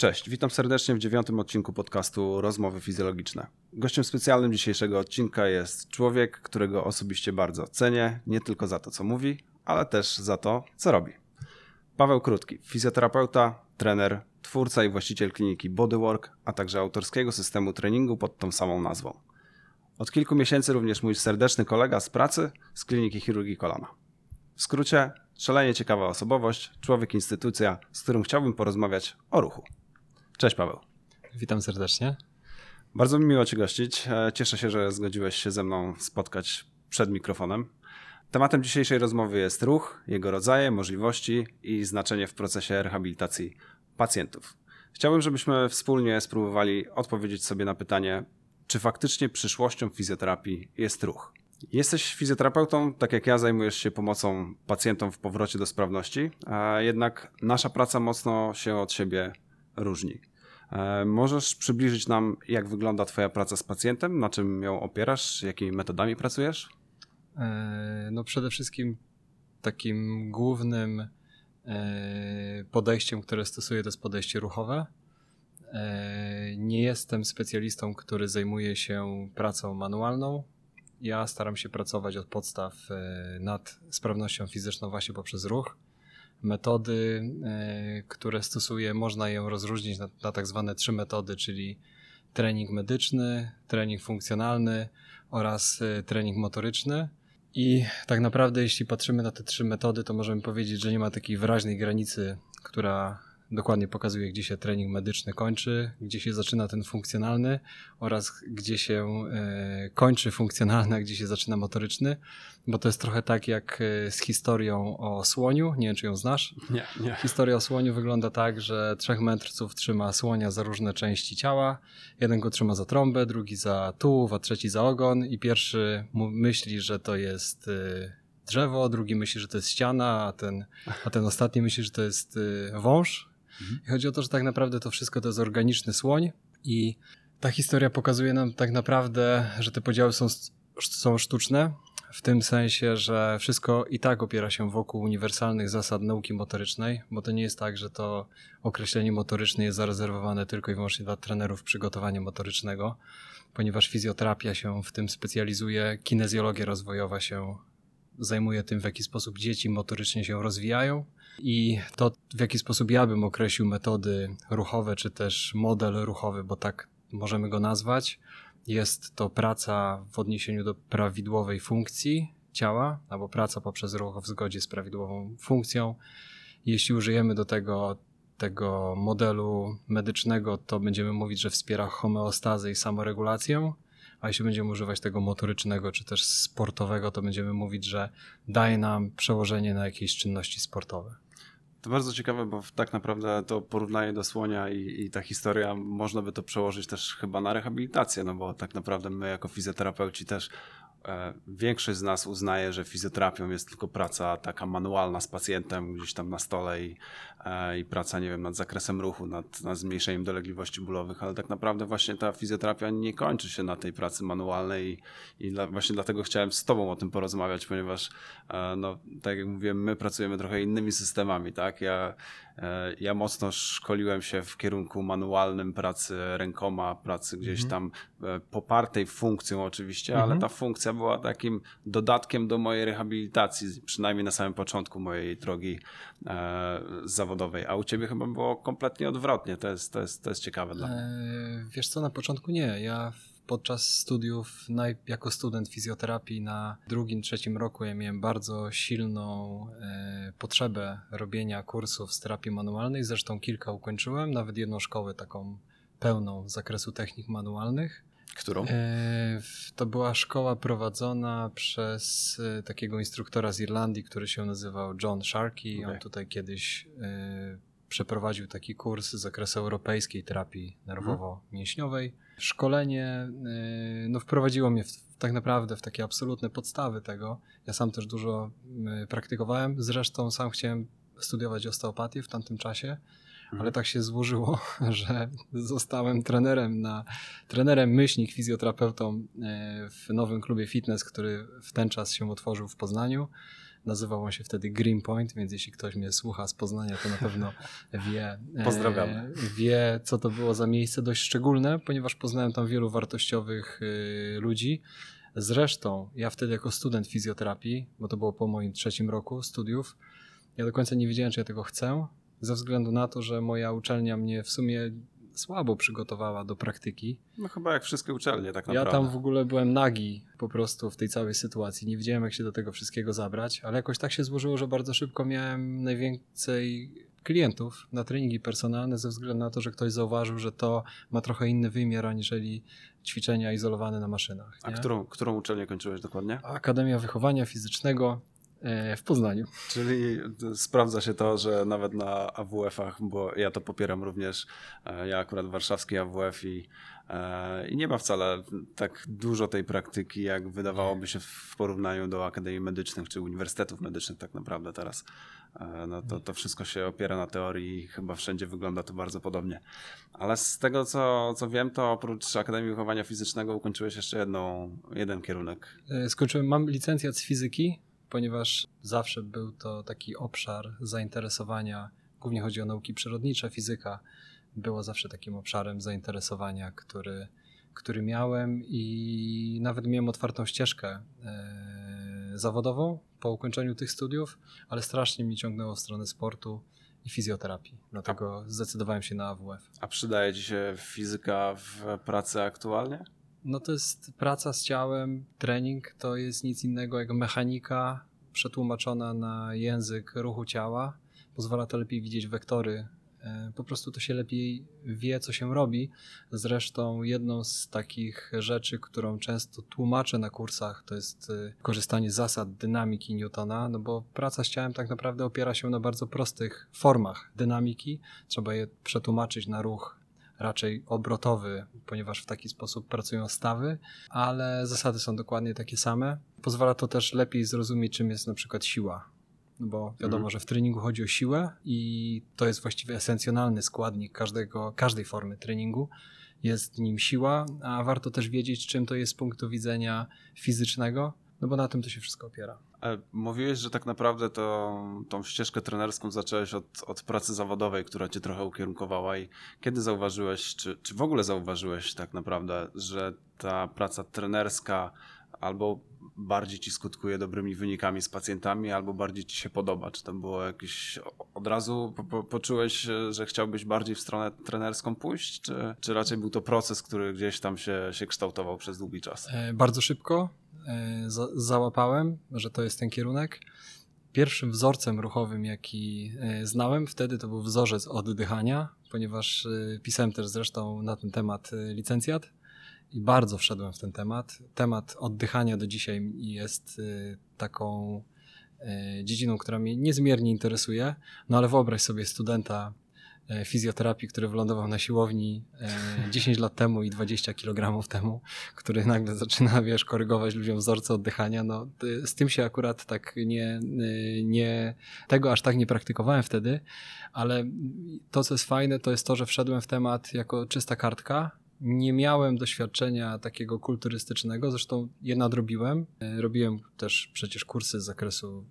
Cześć, witam serdecznie w dziewiątym odcinku podcastu Rozmowy Fizjologiczne. Gościem specjalnym dzisiejszego odcinka jest człowiek, którego osobiście bardzo cenię, nie tylko za to, co mówi, ale też za to, co robi. Paweł Krótki, fizjoterapeuta, trener, twórca i właściciel kliniki Bodywork, a także autorskiego systemu treningu pod tą samą nazwą. Od kilku miesięcy również mój serdeczny kolega z pracy z kliniki chirurgii kolana. W skrócie, szalenie ciekawa osobowość, człowiek instytucja, z którym chciałbym porozmawiać o ruchu. Cześć Paweł. Witam serdecznie. Bardzo mi miło Cię gościć. E, cieszę się, że zgodziłeś się ze mną spotkać przed mikrofonem. Tematem dzisiejszej rozmowy jest ruch, jego rodzaje, możliwości i znaczenie w procesie rehabilitacji pacjentów. Chciałbym, żebyśmy wspólnie spróbowali odpowiedzieć sobie na pytanie, czy faktycznie przyszłością fizjoterapii jest ruch. Jesteś fizjoterapeutą, tak jak ja zajmujesz się pomocą pacjentom w powrocie do sprawności, a jednak nasza praca mocno się od siebie różni. E, możesz przybliżyć nam, jak wygląda Twoja praca z pacjentem, na czym ją opierasz, jakimi metodami pracujesz? E, no przede wszystkim takim głównym e, podejściem, które stosuję, to jest podejście ruchowe. Nie jestem specjalistą, który zajmuje się pracą manualną. Ja staram się pracować od podstaw nad sprawnością fizyczną właśnie poprzez ruch metody, e, które stosuję, można ją rozróżnić na, na tak zwane trzy metody, czyli trening medyczny, trening funkcjonalny oraz e, trening motoryczny. I tak naprawdę, jeśli patrzymy na te trzy metody, to możemy powiedzieć, że nie ma takiej wyraźnej granicy, która dokładnie pokazuje, gdzie się trening medyczny kończy, gdzie się zaczyna ten funkcjonalny oraz gdzie się e, kończy funkcjonalny, a gdzie się zaczyna motoryczny, bo to jest trochę tak jak e, z historią o słoniu, nie wiem czy ją znasz. Nie, nie. Historia o słoniu wygląda tak, że trzech mędrców trzyma słonia za różne części ciała, jeden go trzyma za trąbę, drugi za tułów, a trzeci za ogon i pierwszy myśli, że to jest e, drzewo, drugi myśli, że to jest ściana, a ten, a ten ostatni myśli, że to jest wąż Mhm. I chodzi o to, że tak naprawdę to wszystko to jest organiczny słoń i ta historia pokazuje nam tak naprawdę, że te podziały są, są sztuczne, w tym sensie, że wszystko i tak opiera się wokół uniwersalnych zasad nauki motorycznej, bo to nie jest tak, że to określenie motoryczne jest zarezerwowane tylko i wyłącznie dla trenerów przygotowania motorycznego, ponieważ fizjoterapia się w tym specjalizuje, kinezjologia rozwojowa się zajmuje tym, w jaki sposób dzieci motorycznie się rozwijają, i to, w jaki sposób ja bym określił metody ruchowe, czy też model ruchowy, bo tak możemy go nazwać, jest to praca w odniesieniu do prawidłowej funkcji ciała, albo praca poprzez ruch w zgodzie z prawidłową funkcją. Jeśli użyjemy do tego tego modelu medycznego, to będziemy mówić, że wspiera homeostazę i samoregulację, a jeśli będziemy używać tego motorycznego czy też sportowego, to będziemy mówić, że daje nam przełożenie na jakieś czynności sportowe. To bardzo ciekawe, bo tak naprawdę to porównanie do słonia i, i, ta historia można by to przełożyć też chyba na rehabilitację, no bo tak naprawdę my jako fizjoterapeuci też E, większość z nas uznaje, że fizjoterapią jest tylko praca taka manualna z pacjentem gdzieś tam na stole i, i praca, nie wiem, nad zakresem ruchu, nad, nad zmniejszeniem dolegliwości bólowych, ale tak naprawdę właśnie ta fizjoterapia nie kończy się na tej pracy manualnej i, i dla, właśnie dlatego chciałem z Tobą o tym porozmawiać, ponieważ, e, no, tak jak mówiłem, my pracujemy trochę innymi systemami, tak? Ja E, ja mocno szkoliłem się w kierunku manualnym pracy rękoma, pracy gdzieś mhm. tam e, popartej funkcją oczywiście, ale mhm. ta funkcja była takim dodatkiem do mojej rehabilitacji, przynajmniej na samym początku mojej drogi e, zawodowej. A u ciebie chyba było kompletnie odwrotnie. To jest, to jest, to jest ciekawe dla mnie. Wiesz co, na początku nie. Ja podczas studiów, jako student fizjoterapii na drugim, trzecim roku, ja miałem bardzo silną e, potrzebę robienia kursów z terapii manualnej. Zresztą kilka ukończyłem, nawet jedną szkołę taką pełną z zakresu technik manualnych. Którą? E, to była szkoła prowadzona przez e, takiego instruktora z Irlandii, który się nazywał John Sharkey. Okay. On tutaj kiedyś e, przeprowadził taki kurs z zakresu europejskiej terapii nerwowo-mięśniowej. Szkolenie no, wprowadziło mnie w, tak naprawdę w takie absolutne podstawy tego. Ja sam też dużo praktykowałem. Zresztą sam chciałem studiować osteopatię w tamtym czasie. Ale tak się złożyło, że zostałem trenerem na trenerem myślnik fizjoterapeutą y, w nowym klubie fitness, który w ten czas się otworzył w Poznaniu. Nazywał on się wtedy Greenpoint, więc jeśli ktoś mnie słucha z Poznania, to na pewno wie, e, Pozdrawiamy. wie co to było za miejsce dość szczególne, ponieważ poznałem tam wielu wartościowych y, ludzi. Zresztą ja wtedy jako student fizjoterapii, bo to było po moim trzecim roku studiów, ja do końca nie wiedziałem, czy ja tego chcę, ze względu na to, że moja uczelnia mnie w sumie słabo przygotowała do praktyki. No chyba jak wszystkie uczelnie tak Ja naprawdę. tam w ogóle byłem nagi po prostu w tej całej sytuacji. Nie wiedziałem, jak się do tego wszystkiego zabrać, ale jakoś tak się złożyło, że bardzo szybko miałem najwięcej klientów na treningi personalne ze względu na to, że ktoś zauważył, że to ma trochę inny wymiar aniżeli ćwiczenia izolowane na maszynach. A nie? którą, którą uczelnię kończyłeś dokładnie? Akademia Wychowania Fizycznego w Poznaniu. Czyli sprawdza się to, że nawet na AWF-ach, bo ja to popieram również, e, ja akurat warszawski AWF i, e, i nie ma wcale tak dużo tej praktyki, jak wydawałoby się w porównaniu do akademii medycznych czy uniwersytetów medycznych tak naprawdę teraz. E, No to, to wszystko się opiera na teorii i chyba wszędzie wygląda to bardzo podobnie. Ale z tego, co, co wiem, to oprócz Akademii Wychowania Fizycznego ukończyłeś jeszcze jedną, jeden kierunek. E, Skończyłem, mam licencjat z fizyki, ponieważ zawsze był to taki obszar zainteresowania, głównie chodzi o nauki przyrodnicze, fizyka była zawsze takim obszarem zainteresowania, który, który miałem i nawet miałem otwartą ścieżkę e, zawodową po ukończeniu tych studiów, ale strasznie mi ciągnęło w stronę sportu i fizjoterapii, dlatego zdecydowałem się na AWF. A przydaje ci się fizyka w pracy aktualnie? No to jest praca z ciałem, trening to jest nic innego jak mechanika przetłumaczona na język ruchu ciała. Pozwala to lepiej widzieć wektory. E, Po prostu to się lepiej wie, co się robi. Zresztą jedną z takich rzeczy, którą często tłumaczę na kursach, to jest e, korzystanie z zasad dynamiki Newtona, no bo praca z ciałem tak naprawdę opiera się na bardzo prostych formach dynamiki. Trzeba je przetłumaczyć na ruch raczej obrotowy, ponieważ w taki sposób pracują stawy, ale zasady są dokładnie takie same. Pozwala to też lepiej zrozumieć, czym jest na przykład siła. No bo wiadomo, Mhm. że w treningu chodzi o siłę i to jest właściwie esencjonalny składnik każdego, każdej formy treningu. Jest nim siła, a warto też wiedzieć, czym to jest z punktu widzenia fizycznego, no bo na tym to się wszystko opiera. E, Mówiłeś, że tak naprawdę to, tą ścieżkę trenerską zacząłeś od, od pracy zawodowej, która cię trochę ukierunkowała i kiedy zauważyłeś, czy, czy w ogóle zauważyłeś tak naprawdę, że ta praca trenerska albo bardziej ci skutkuje dobrymi wynikami z pacjentami, albo bardziej ci się podoba? Czy to było jakieś... Od razu po, po, poczułeś, że chciałbyś bardziej w stronę trenerską pójść, czy, czy raczej był to proces, który gdzieś tam się, się kształtował przez długi czas? E, Bardzo szybko za, załapałem, że to jest ten kierunek. Pierwszym wzorcem ruchowym, jaki e, znałem wtedy, to był wzorzec oddychania, ponieważ e, pisałem też zresztą na ten temat e, licencjat i bardzo wszedłem w ten temat. Temat oddychania do dzisiaj jest e, taką e, dziedziną, która mnie niezmiernie interesuje. No ale wyobraź sobie studenta e, fizjoterapii, który wylądował na siłowni e, 10 lat temu i 20 kg temu, który nagle zaczyna, wiesz, korygować ludziom wzorce oddychania, no z tym się akurat tak nie, y, nie, tego aż tak nie praktykowałem wtedy, ale to, co jest fajne, to jest to, że wszedłem w temat jako czysta kartka, nie miałem doświadczenia takiego kulturystycznego, zresztą je nadrobiłem. E, Robiłem też przecież kursy z zakresu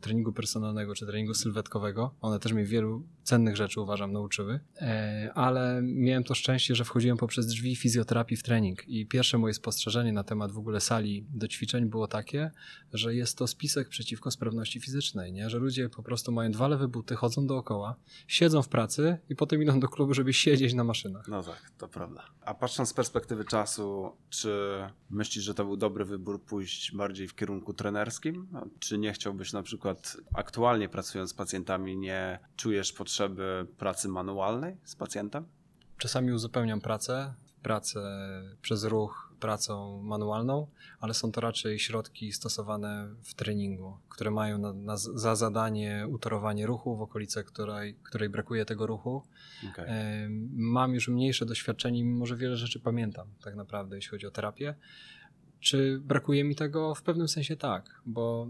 treningu personalnego czy treningu sylwetkowego. One też mnie wielu cennych rzeczy uważam nauczyły, E, ale miałem to szczęście, że wchodziłem poprzez drzwi fizjoterapii w trening i pierwsze moje spostrzeżenie na temat w ogóle sali do ćwiczeń było takie, że jest to spisek przeciwko sprawności fizycznej, nie? że ludzie po prostu mają dwa lewe buty, chodzą dookoła, siedzą w pracy i potem idą do klubu, żeby siedzieć na maszynach. No tak, to prawda. A patrząc z perspektywy czasu, czy myślisz, że to był dobry wybór pójść bardziej w kierunku trenerskim? Czy nie chciałbyś na przykład aktualnie pracując z pacjentami, nie czujesz potrzeby pracy manualnej z pacjentem? Czasami uzupełniam pracę, pracę przez ruch pracą manualną, ale są to raczej środki stosowane w treningu, które mają na, na, za zadanie utorowanie ruchu w okolicy, której, której brakuje tego ruchu. Okej. Em, Mam już mniejsze doświadczenie, mimo że wiele rzeczy pamiętam tak naprawdę, jeśli chodzi o terapię. Czy brakuje mi tego? W pewnym sensie tak, bo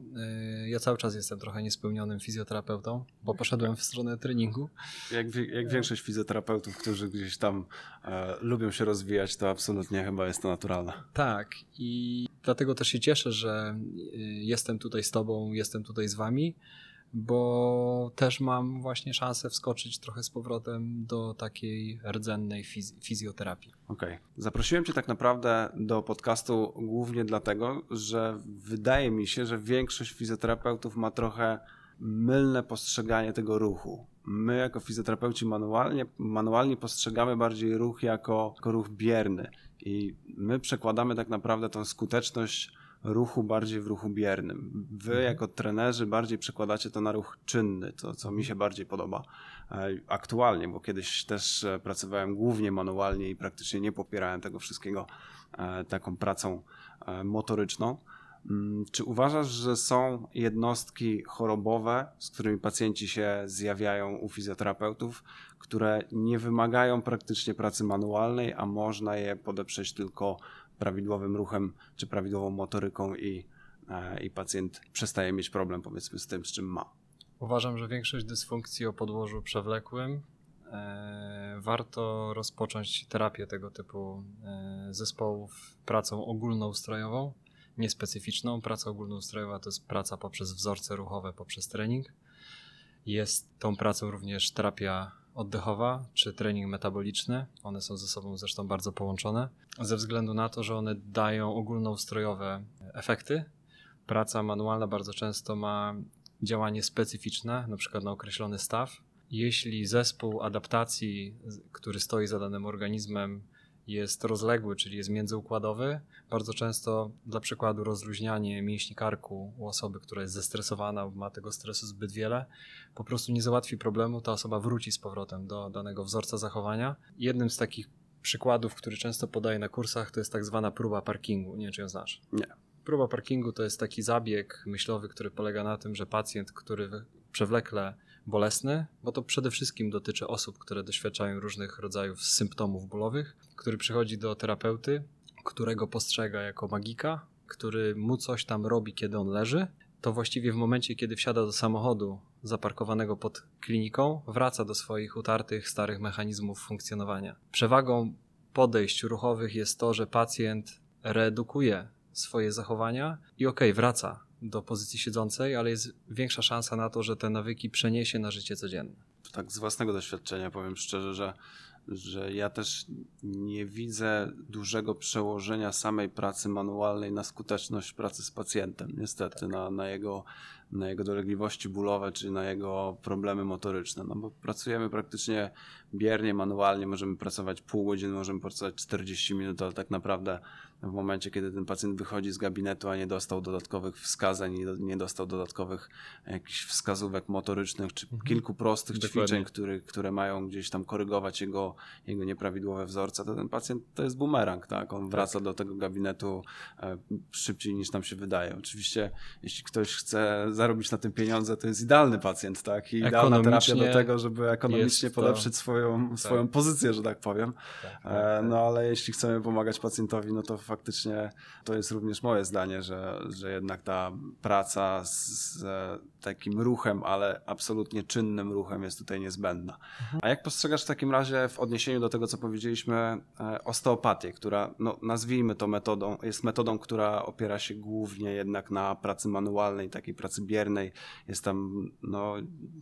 y, ja cały czas jestem trochę niespełnionym fizjoterapeutą, bo poszedłem w stronę treningu. Jak, jak większość fizjoterapeutów, którzy gdzieś tam e, lubią się rozwijać, to absolutnie chyba jest to naturalne. Tak, i dlatego też się cieszę, że y, jestem tutaj z Tobą, jestem tutaj z Wami, bo też mam właśnie szansę wskoczyć trochę z powrotem do takiej rdzennej fiz- fizjoterapii. Okej. Zaprosiłem Cię tak naprawdę do podcastu głównie dlatego, że wydaje mi się, że większość fizjoterapeutów ma trochę mylne postrzeganie tego ruchu. My, jako fizjoterapeuci, manualnie, manualnie postrzegamy bardziej ruch jako, jako ruch bierny i my przekładamy tak naprawdę tą skuteczność ruchu bardziej w ruchu biernym. Wy, jako trenerzy, bardziej przekładacie to na ruch czynny, to co mi się bardziej podoba e, aktualnie, bo kiedyś też e, pracowałem głównie manualnie i praktycznie nie popierałem tego wszystkiego e, taką pracą motoryczną. Mm, Czy uważasz, że są jednostki chorobowe, z którymi pacjenci się zjawiają u fizjoterapeutów, które nie wymagają praktycznie pracy manualnej, a można je podeprzeć tylko prawidłowym ruchem czy prawidłową motoryką i, e, i pacjent przestaje mieć problem powiedzmy z tym, z czym ma? Uważam, że większość dysfunkcji o podłożu przewlekłym e, warto rozpocząć terapię tego typu e, zespołów pracą ogólnoustrojową, niespecyficzną. Praca ogólnoustrojowa to jest praca poprzez wzorce ruchowe, poprzez trening. Jest tą pracą również terapia oddechowa czy trening metaboliczny. One są ze sobą zresztą bardzo połączone, ze względu na to, że one dają ogólnoustrojowe efekty. Praca manualna bardzo często ma działanie specyficzne, na przykład na określony staw. Jeśli zespół adaptacji, który stoi za danym organizmem, jest rozległy, czyli jest międzyukładowy, bardzo często dla przykładu rozluźnianie mięśni karku u osoby, która jest zestresowana, ma tego stresu zbyt wiele, po prostu nie załatwi problemu, ta osoba wróci z powrotem do danego wzorca zachowania. Jednym z takich przykładów, który często podaję na kursach, to jest tak zwana próba parkingu. Nie wiem, czy ją znasz. Nie. Próba parkingu to jest taki zabieg myślowy, który polega na tym, że pacjent, który przewlekle bolesny, bo to przede wszystkim dotyczy osób, które doświadczają różnych rodzajów symptomów bólowych, który przychodzi do terapeuty, którego postrzega jako magika, który mu coś tam robi, kiedy on leży, to właściwie w momencie, kiedy wsiada do samochodu zaparkowanego pod kliniką, wraca do swoich utartych, starych mechanizmów funkcjonowania. Przewagą podejść ruchowych jest to, że pacjent redukuje swoje zachowania i okej, wraca do pozycji siedzącej, ale jest większa szansa na to, że te nawyki przeniesie na życie codzienne. tak z własnego doświadczenia powiem szczerze, że, że ja też nie widzę dużego przełożenia samej pracy manualnej na skuteczność pracy z pacjentem, niestety, na, na, jego, na jego dolegliwości bólowe czy na jego problemy motoryczne. No bo pracujemy praktycznie biernie, manualnie, możemy pracować pół godziny, możemy pracować 40 minut, ale tak naprawdę w momencie, kiedy ten pacjent wychodzi z gabinetu, a nie dostał dodatkowych wskazań, nie do- nie dostał dodatkowych jakichś wskazówek motorycznych, czy kilku prostych Dokładnie. ćwiczeń, który, które mają gdzieś tam korygować jego, jego nieprawidłowe wzorce, to ten pacjent to jest bumerang, tak? On wraca do tego gabinetu e, szybciej niż nam się wydaje. Oczywiście, jeśli ktoś chce zarobić na tym pieniądze, to jest idealny pacjent, tak? I idealna terapia do tego, żeby ekonomicznie to- podeprzeć swoją, swoją pozycję, że tak powem. E, No ale jeśli chcemy pomagać pacjentowi, no to faktycznie to jest również moje zdanie, że, że jednak ta praca z, takim ruchem, ale absolutnie czynnym ruchem jest tutaj niezbędna. A jak postrzegasz w takim razie w odniesieniu do tego, co powiedzieliśmy, e, osteopatię, która, no, nazwijmy to metodą, jest metodą, która opiera się głównie jednak na pracy manualnej, takiej pracy biernej. Jest tam, no,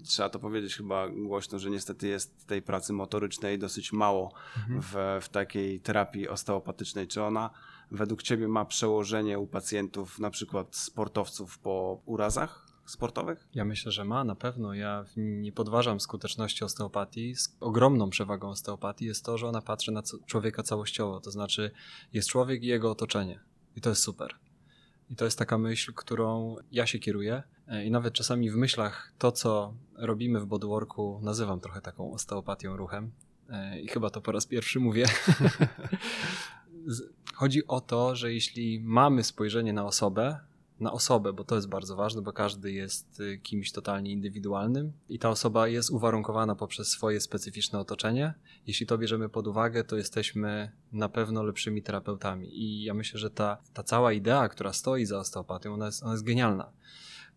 trzeba to powiedzieć chyba głośno, że niestety jest tej pracy motorycznej dosyć mało w, w takiej terapii osteopatycznej. Czy ona według Ciebie ma przełożenie u pacjentów, na przykład sportowców po urazach sportowych? Ja myślę, że ma na pewno. Ja nie podważam skuteczności osteopatii. Ogromną przewagą osteopatii jest to, że ona patrzy na człowieka całościowo. To znaczy, jest człowiek i jego otoczenie. I to jest super. I to jest taka myśl, którą ja się kieruję. E, I nawet czasami w myślach to, co robimy w bodyworku, nazywam trochę taką osteopatią ruchem. E, I chyba to po raz pierwszy mówię. Chodzi o to, że jeśli mamy spojrzenie na osobę, na osobę, bo to jest bardzo ważne, bo każdy jest y, kimś totalnie indywidualnym i ta osoba jest uwarunkowana poprzez swoje specyficzne otoczenie. Jeśli to bierzemy pod uwagę, to jesteśmy na pewno lepszymi terapeutami. I ja myślę, że ta, ta cała idea, która stoi za osteopatią, ona jest, ona jest genialna.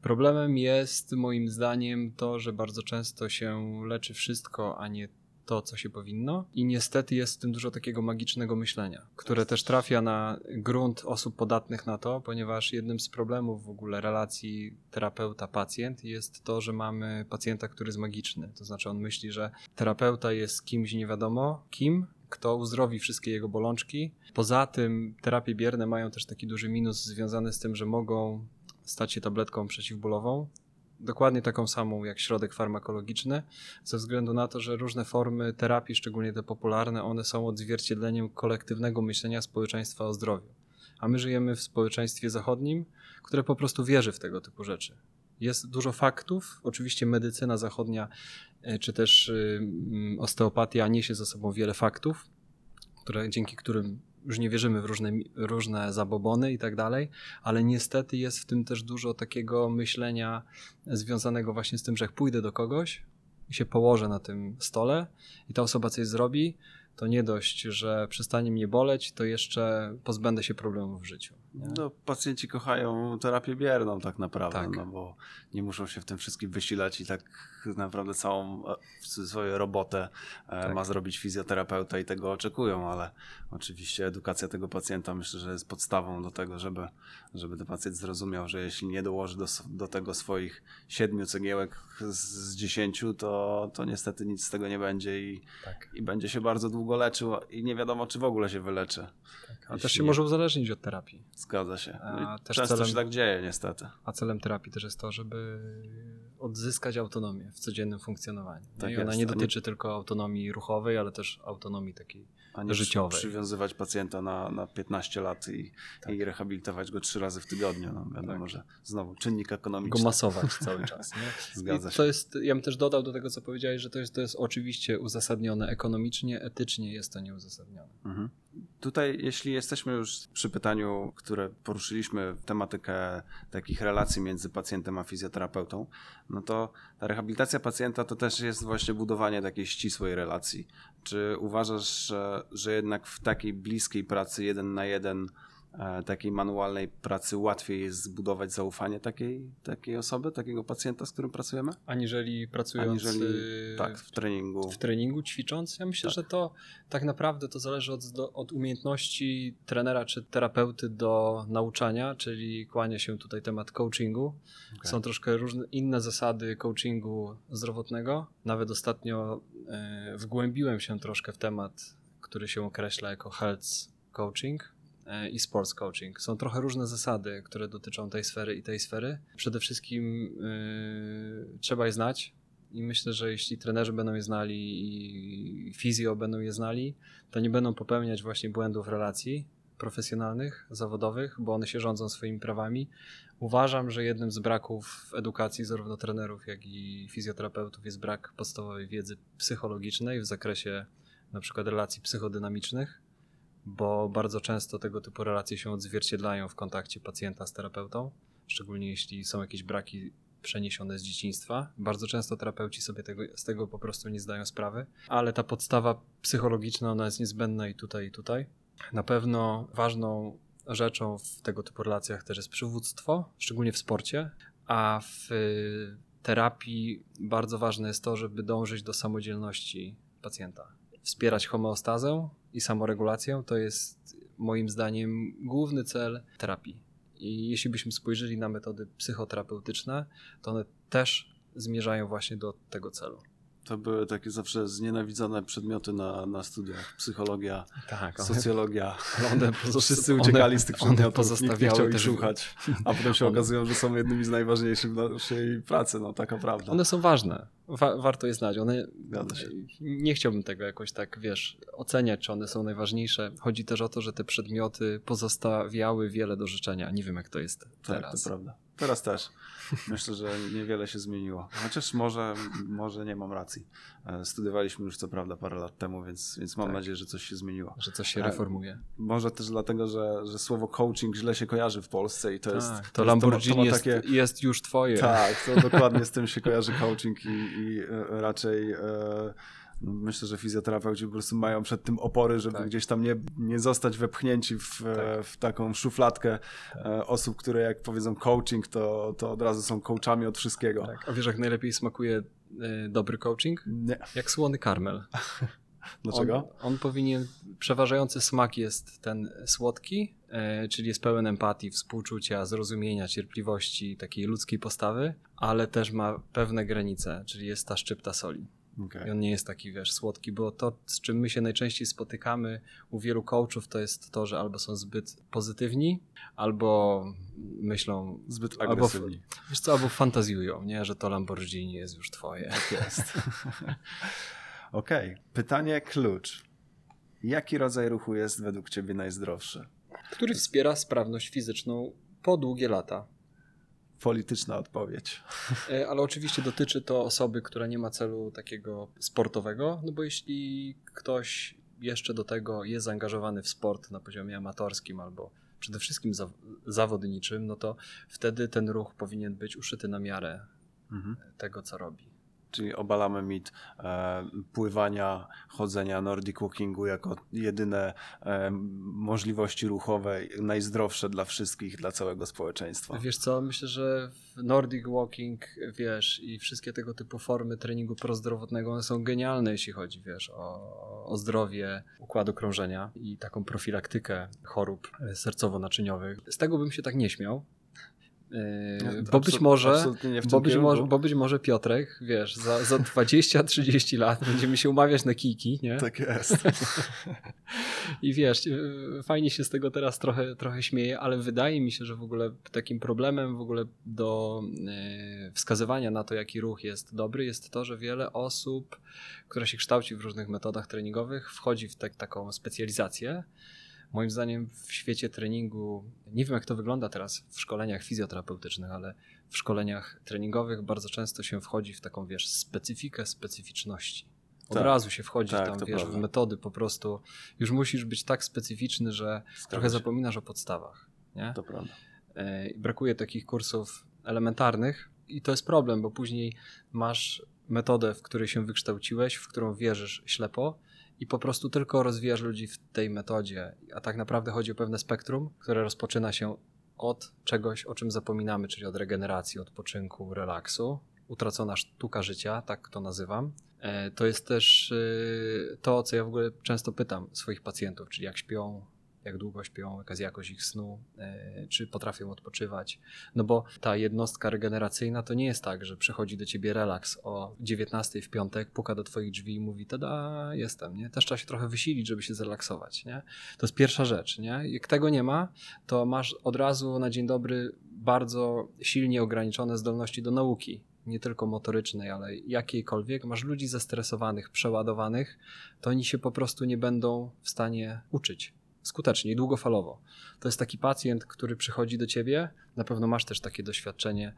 Problemem jest moim zdaniem to, że bardzo często się leczy wszystko, a nie to, co się powinno. I niestety jest w tym dużo takiego magicznego myślenia, które też trafia na grunt osób podatnych na to, ponieważ jednym z problemów w ogóle relacji terapeuta-pacjent jest to, że mamy pacjenta, który jest magiczny. To znaczy on myśli, że terapeuta jest kimś nie wiadomo kim, kto uzdrowi wszystkie jego bolączki. Poza tym terapie bierne mają też taki duży minus związany z tym, że mogą stać się tabletką przeciwbólową, dokładnie taką samą jak środek farmakologiczny, ze względu na to, że różne formy terapii, szczególnie te popularne, one są odzwierciedleniem kolektywnego myślenia społeczeństwa o zdrowiu. A my żyjemy w społeczeństwie zachodnim, które po prostu wierzy w tego typu rzeczy. Jest dużo faktów, oczywiście medycyna zachodnia e, czy też y, mm, osteopatia niesie ze sobą wiele faktów, które, dzięki którym już nie wierzymy w różne, różne zabobony i tak dalej, ale niestety jest w tym też dużo takiego myślenia związanego właśnie z tym, że jak pójdę do kogoś i się położę na tym stole i ta osoba coś zrobi, to nie dość, że przestanie mnie boleć, to jeszcze pozbędę się problemów w życiu. Nie? No, pacjenci kochają terapię bierną tak naprawdę, Tak. no bo nie muszą się w tym wszystkim wysilać i tak naprawdę całą e, cudzysłowie robotę e, Tak. ma zrobić fizjoterapeuta i tego oczekują, ale oczywiście edukacja tego pacjenta myślę, że jest podstawą do tego, żeby, żeby ten pacjent zrozumiał, że jeśli nie dołoży do, do tego swoich siedmiu cegiełek z, dziesięciu, to, to niestety nic z tego nie będzie i, Tak. i będzie się bardzo długo leczył i nie wiadomo, czy w ogóle się wyleczy. A też się może uzależnić od terapii. Zgadza się. No A i też często celem- się tak dzieje niestety. A celem terapii też jest to, żeby odzyskać autonomię w codziennym funkcjonowaniu. Tak I ona jest, nie a nie- dotyczy tylko autonomii ruchowej, ale też autonomii takiej A nie życiowej. przy- przywiązywać pacjenta na, na 15 lat i, Tak. i rehabilitować go trzy razy w tygodniu. No, wiadomo, Tak. że znowu czynnik go ekonomiczny. masować cały czas. Nie? Zgadza I się. to jest, ja bym też dodał do tego, co powiedziałeś, że to jest, to jest oczywiście uzasadnione ekonomicznie, etycznie jest to nieuzasadnione. Mhm. Tutaj, jeśli jesteśmy już przy pytaniu, które poruszyliśmy, tematykę takich relacji między pacjentem a fizjoterapeutą, no to ta rehabilitacja pacjenta to też jest właśnie budowanie takiej ścisłej relacji. Czy uważasz, że, że jednak w takiej bliskiej pracy jeden na jeden, takiej manualnej pracy łatwiej jest zbudować zaufanie takiej, takiej osoby, takiego pacjenta, z którym pracujemy? Aniżeli pracując Aniżeli y, tak, w treningu. w treningu, ćwicząc. Ja myślę, Tak. że to tak naprawdę to zależy od, od umiejętności trenera czy terapeuty do nauczania, czyli kłania się tutaj temat coachingu. Okej. Są troszkę różne inne zasady coachingu zdrowotnego. Nawet ostatnio e, wgłębiłem się troszkę w temat, który się określa jako health coaching e, i sports coaching. Są trochę różne zasady, które dotyczą tej sfery i tej sfery. Przede wszystkim e, trzeba je znać. I myślę, że jeśli trenerzy będą je znali i fizjo będą je znali, to nie będą popełniać właśnie błędów relacji profesjonalnych, zawodowych, bo one się rządzą swoimi prawami. Uważam, że jednym z braków w edukacji zarówno trenerów, jak i fizjoterapeutów jest brak podstawowej wiedzy psychologicznej w zakresie na przykład relacji psychodynamicznych, bo bardzo często tego typu relacje się odzwierciedlają w kontakcie pacjenta z terapeutą, szczególnie jeśli są jakieś braki przeniesione z dzieciństwa. Bardzo często terapeuci sobie tego, z tego po prostu nie zdają sprawy, ale ta podstawa psychologiczna ona jest niezbędna i tutaj, i tutaj. Na pewno ważną rzeczą w tego typu relacjach też jest przywództwo, szczególnie w sporcie, a w y, terapii bardzo ważne jest to, żeby dążyć do samodzielności pacjenta. Wspierać homeostazę i samoregulację to jest moim zdaniem główny cel terapii. I jeśli byśmy spojrzeli na metody psychoterapeutyczne, to one też zmierzają właśnie do tego celu. To były takie zawsze znienawidzone przedmioty na, na studiach. Psychologia, Tak, socjologia. one Wszyscy uciekali z tych one przedmiotów, nikt nie pozostawiały chciał ich też- słuchać, a potem się One- okazują, że są jednymi z najważniejszych w naszej pracy, no taka prawda. One są ważne. Wa- warto je znać. One, nie chciałbym tego jakoś tak, wiesz, oceniać, czy one są najważniejsze. Chodzi też o to, że te przedmioty pozostawiały wiele do życzenia. Nie wiem, jak to jest tak, teraz. to prawda. Teraz też. Myślę, że niewiele się zmieniło. Chociaż może, może nie mam racji. E, Studiowaliśmy już co prawda parę lat temu, więc, więc mam Tak. nadzieję, że coś się zmieniło. Że coś się reformuje. Może też dlatego, że, że słowo coaching źle się kojarzy w Polsce i to jest. tak, jest- to ma- Lamborghini ma jest, jest już twoje. Tak, to dokładnie z tym się kojarzy coaching i, i e, raczej e, myślę, że fizjoterapeuci po prostu mają przed tym opory, żeby Tak. gdzieś tam nie, nie zostać wepchnięci w, e, Tak. w taką szufladkę e, osób, które jak powiedzą coaching, to, to od razu są coachami od wszystkiego. Tak. A wiesz, jak najlepiej smakuje y, dobry coaching? Nie. Jak słony karmel. Dlaczego? On, on powinien, przeważający smak jest ten słodki, e, czyli jest pełen empatii, współczucia, zrozumienia, cierpliwości, takiej ludzkiej postawy, ale też ma pewne granice, czyli jest ta szczypta soli. Okej. I on nie jest taki, wiesz, słodki, bo to, z czym my się najczęściej spotykamy u wielu coachów, to jest to, że albo są zbyt pozytywni, albo myślą, Zbyt Albo agresywni. wiesz co, albo fantazjują, nie, że to Lamborghini jest już twoje. Tak jest. Okej. Pytanie klucz. Jaki rodzaj ruchu jest według ciebie najzdrowszy? Który wspiera sprawność fizyczną po długie lata. Polityczna odpowiedź. E, Ale oczywiście dotyczy to osoby, która nie ma celu takiego sportowego, no bo jeśli ktoś jeszcze do tego jest zaangażowany w sport na poziomie amatorskim albo przede wszystkim za, zawodniczym, no to wtedy ten ruch powinien być uszyty na miarę Mhm. tego, co robi. Czyli obalamy mit e, pływania, chodzenia, nordic walkingu jako jedyne e, możliwości ruchowe, najzdrowsze dla wszystkich, dla całego społeczeństwa. Wiesz co, myślę, że Nordic Walking, wiesz, i wszystkie tego typu formy treningu prozdrowotnego, one są genialne, jeśli chodzi, wiesz, o, o zdrowie układu krążenia i taką profilaktykę chorób e, sercowo-naczyniowych. Z tego bym się tak nie śmiał. Yy, bo być może, bo być, kierunku. może, bo być może Piotrek, wiesz, za, za 20-30 lat będziemy się umawiać na kijki, nie? Tak jest. I wiesz, yy, fajnie się z tego teraz trochę, trochę śmieję, ale wydaje mi się, że w ogóle takim problemem w ogóle do yy, wskazywania na to, jaki ruch jest dobry, jest to, że wiele osób, które się kształci w różnych metodach treningowych, wchodzi w tak, taką specjalizację. Moim zdaniem w świecie treningu, nie wiem jak to wygląda teraz w szkoleniach fizjoterapeutycznych, ale w szkoleniach treningowych bardzo często się wchodzi w taką, wiesz, specyfikę specyficzności. Od Tak. razu się wchodzi Tak, tam, wiesz, w prawda. metody po prostu. Już musisz być tak specyficzny, że trochę się. zapominasz o podstawach. Nie? To prawda. E, Brakuje takich kursów elementarnych i to jest problem, bo później masz metodę, w której się wykształciłeś, w którą wierzysz ślepo i po prostu tylko rozwijasz ludzi w tej metodzie. A tak naprawdę chodzi o pewne spektrum, które rozpoczyna się od czegoś, o czym zapominamy, czyli od regeneracji, odpoczynku, relaksu. Utracona sztuka życia, tak to nazywam. E, To jest też y, to, co ja w ogóle często pytam swoich pacjentów, czyli jak śpią, jak długo śpią, jaka jest jakość ich snu, e, czy potrafią odpoczywać. No bo ta jednostka regeneracyjna to nie jest tak, że przychodzi do ciebie relaks o 19 w piątek, puka do twoich drzwi i mówi, tada, jestem, nie? Też trzeba się trochę wysilić, żeby się zrelaksować, nie? To jest pierwsza rzecz, nie? Jak tego nie ma, to masz od razu na dzień dobry bardzo silnie ograniczone zdolności do nauki. Nie tylko motorycznej, ale jakiejkolwiek. Masz ludzi zestresowanych, przeładowanych, to oni się po prostu nie będą w stanie uczyć skutecznie i długofalowo. To jest taki pacjent, który przychodzi do ciebie, na pewno masz też takie doświadczenie,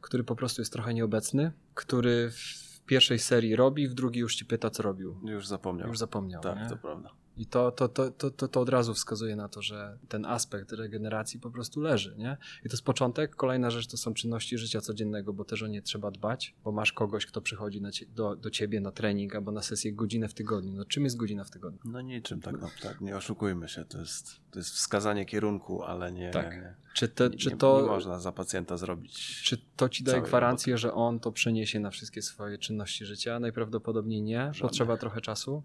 który po prostu jest trochę nieobecny, który w pierwszej serii robi, w drugiej już ci pyta, co robił. Już zapomniał. Już zapomniał. tak, nie? to prawda. I to, to, to, to, to, od razu wskazuje na to, że ten aspekt regeneracji po prostu leży. Nie? I to jest początek. Kolejna rzecz to są czynności życia codziennego, bo też o nie trzeba dbać, bo masz kogoś, kto przychodzi cie, do, do ciebie na trening albo na sesję godzinę w tygodniu. No czym jest godzina w tygodniu? No niczym tak, no, tak, nie oszukujmy się. To jest, to jest wskazanie kierunku, ale nie, Tak. nie, Czy, te, nie, czy to... nie można za pacjenta zrobić. Czy to ci daje gwarancję, że on to przeniesie na wszystkie swoje czynności życia? Najprawdopodobniej nie. Żadnych. Potrzeba trochę czasu.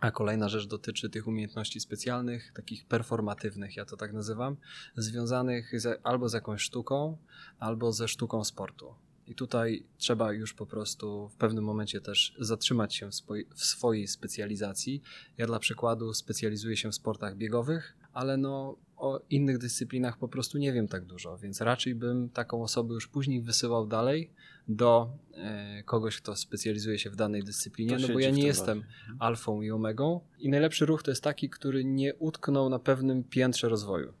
A kolejna rzecz dotyczy tych umiejętności specjalnych, takich performatywnych, ja to tak nazywam, związanych z, albo z jakąś sztuką, albo ze sztuką sportu. I tutaj trzeba już po prostu w pewnym momencie też zatrzymać się w, swoi- w swojej specjalizacji. Ja dla przykładu specjalizuję się w sportach biegowych, ale no o innych dyscyplinach po prostu nie wiem tak dużo, więc raczej bym taką osobę już później wysyłał dalej do e, kogoś, kto specjalizuje się w danej dyscyplinie, To no bo ja nie jestem bardziej. Mhm. alfą i omegą. I najlepszy ruch to jest taki, który nie utknął na pewnym piętrze rozwoju,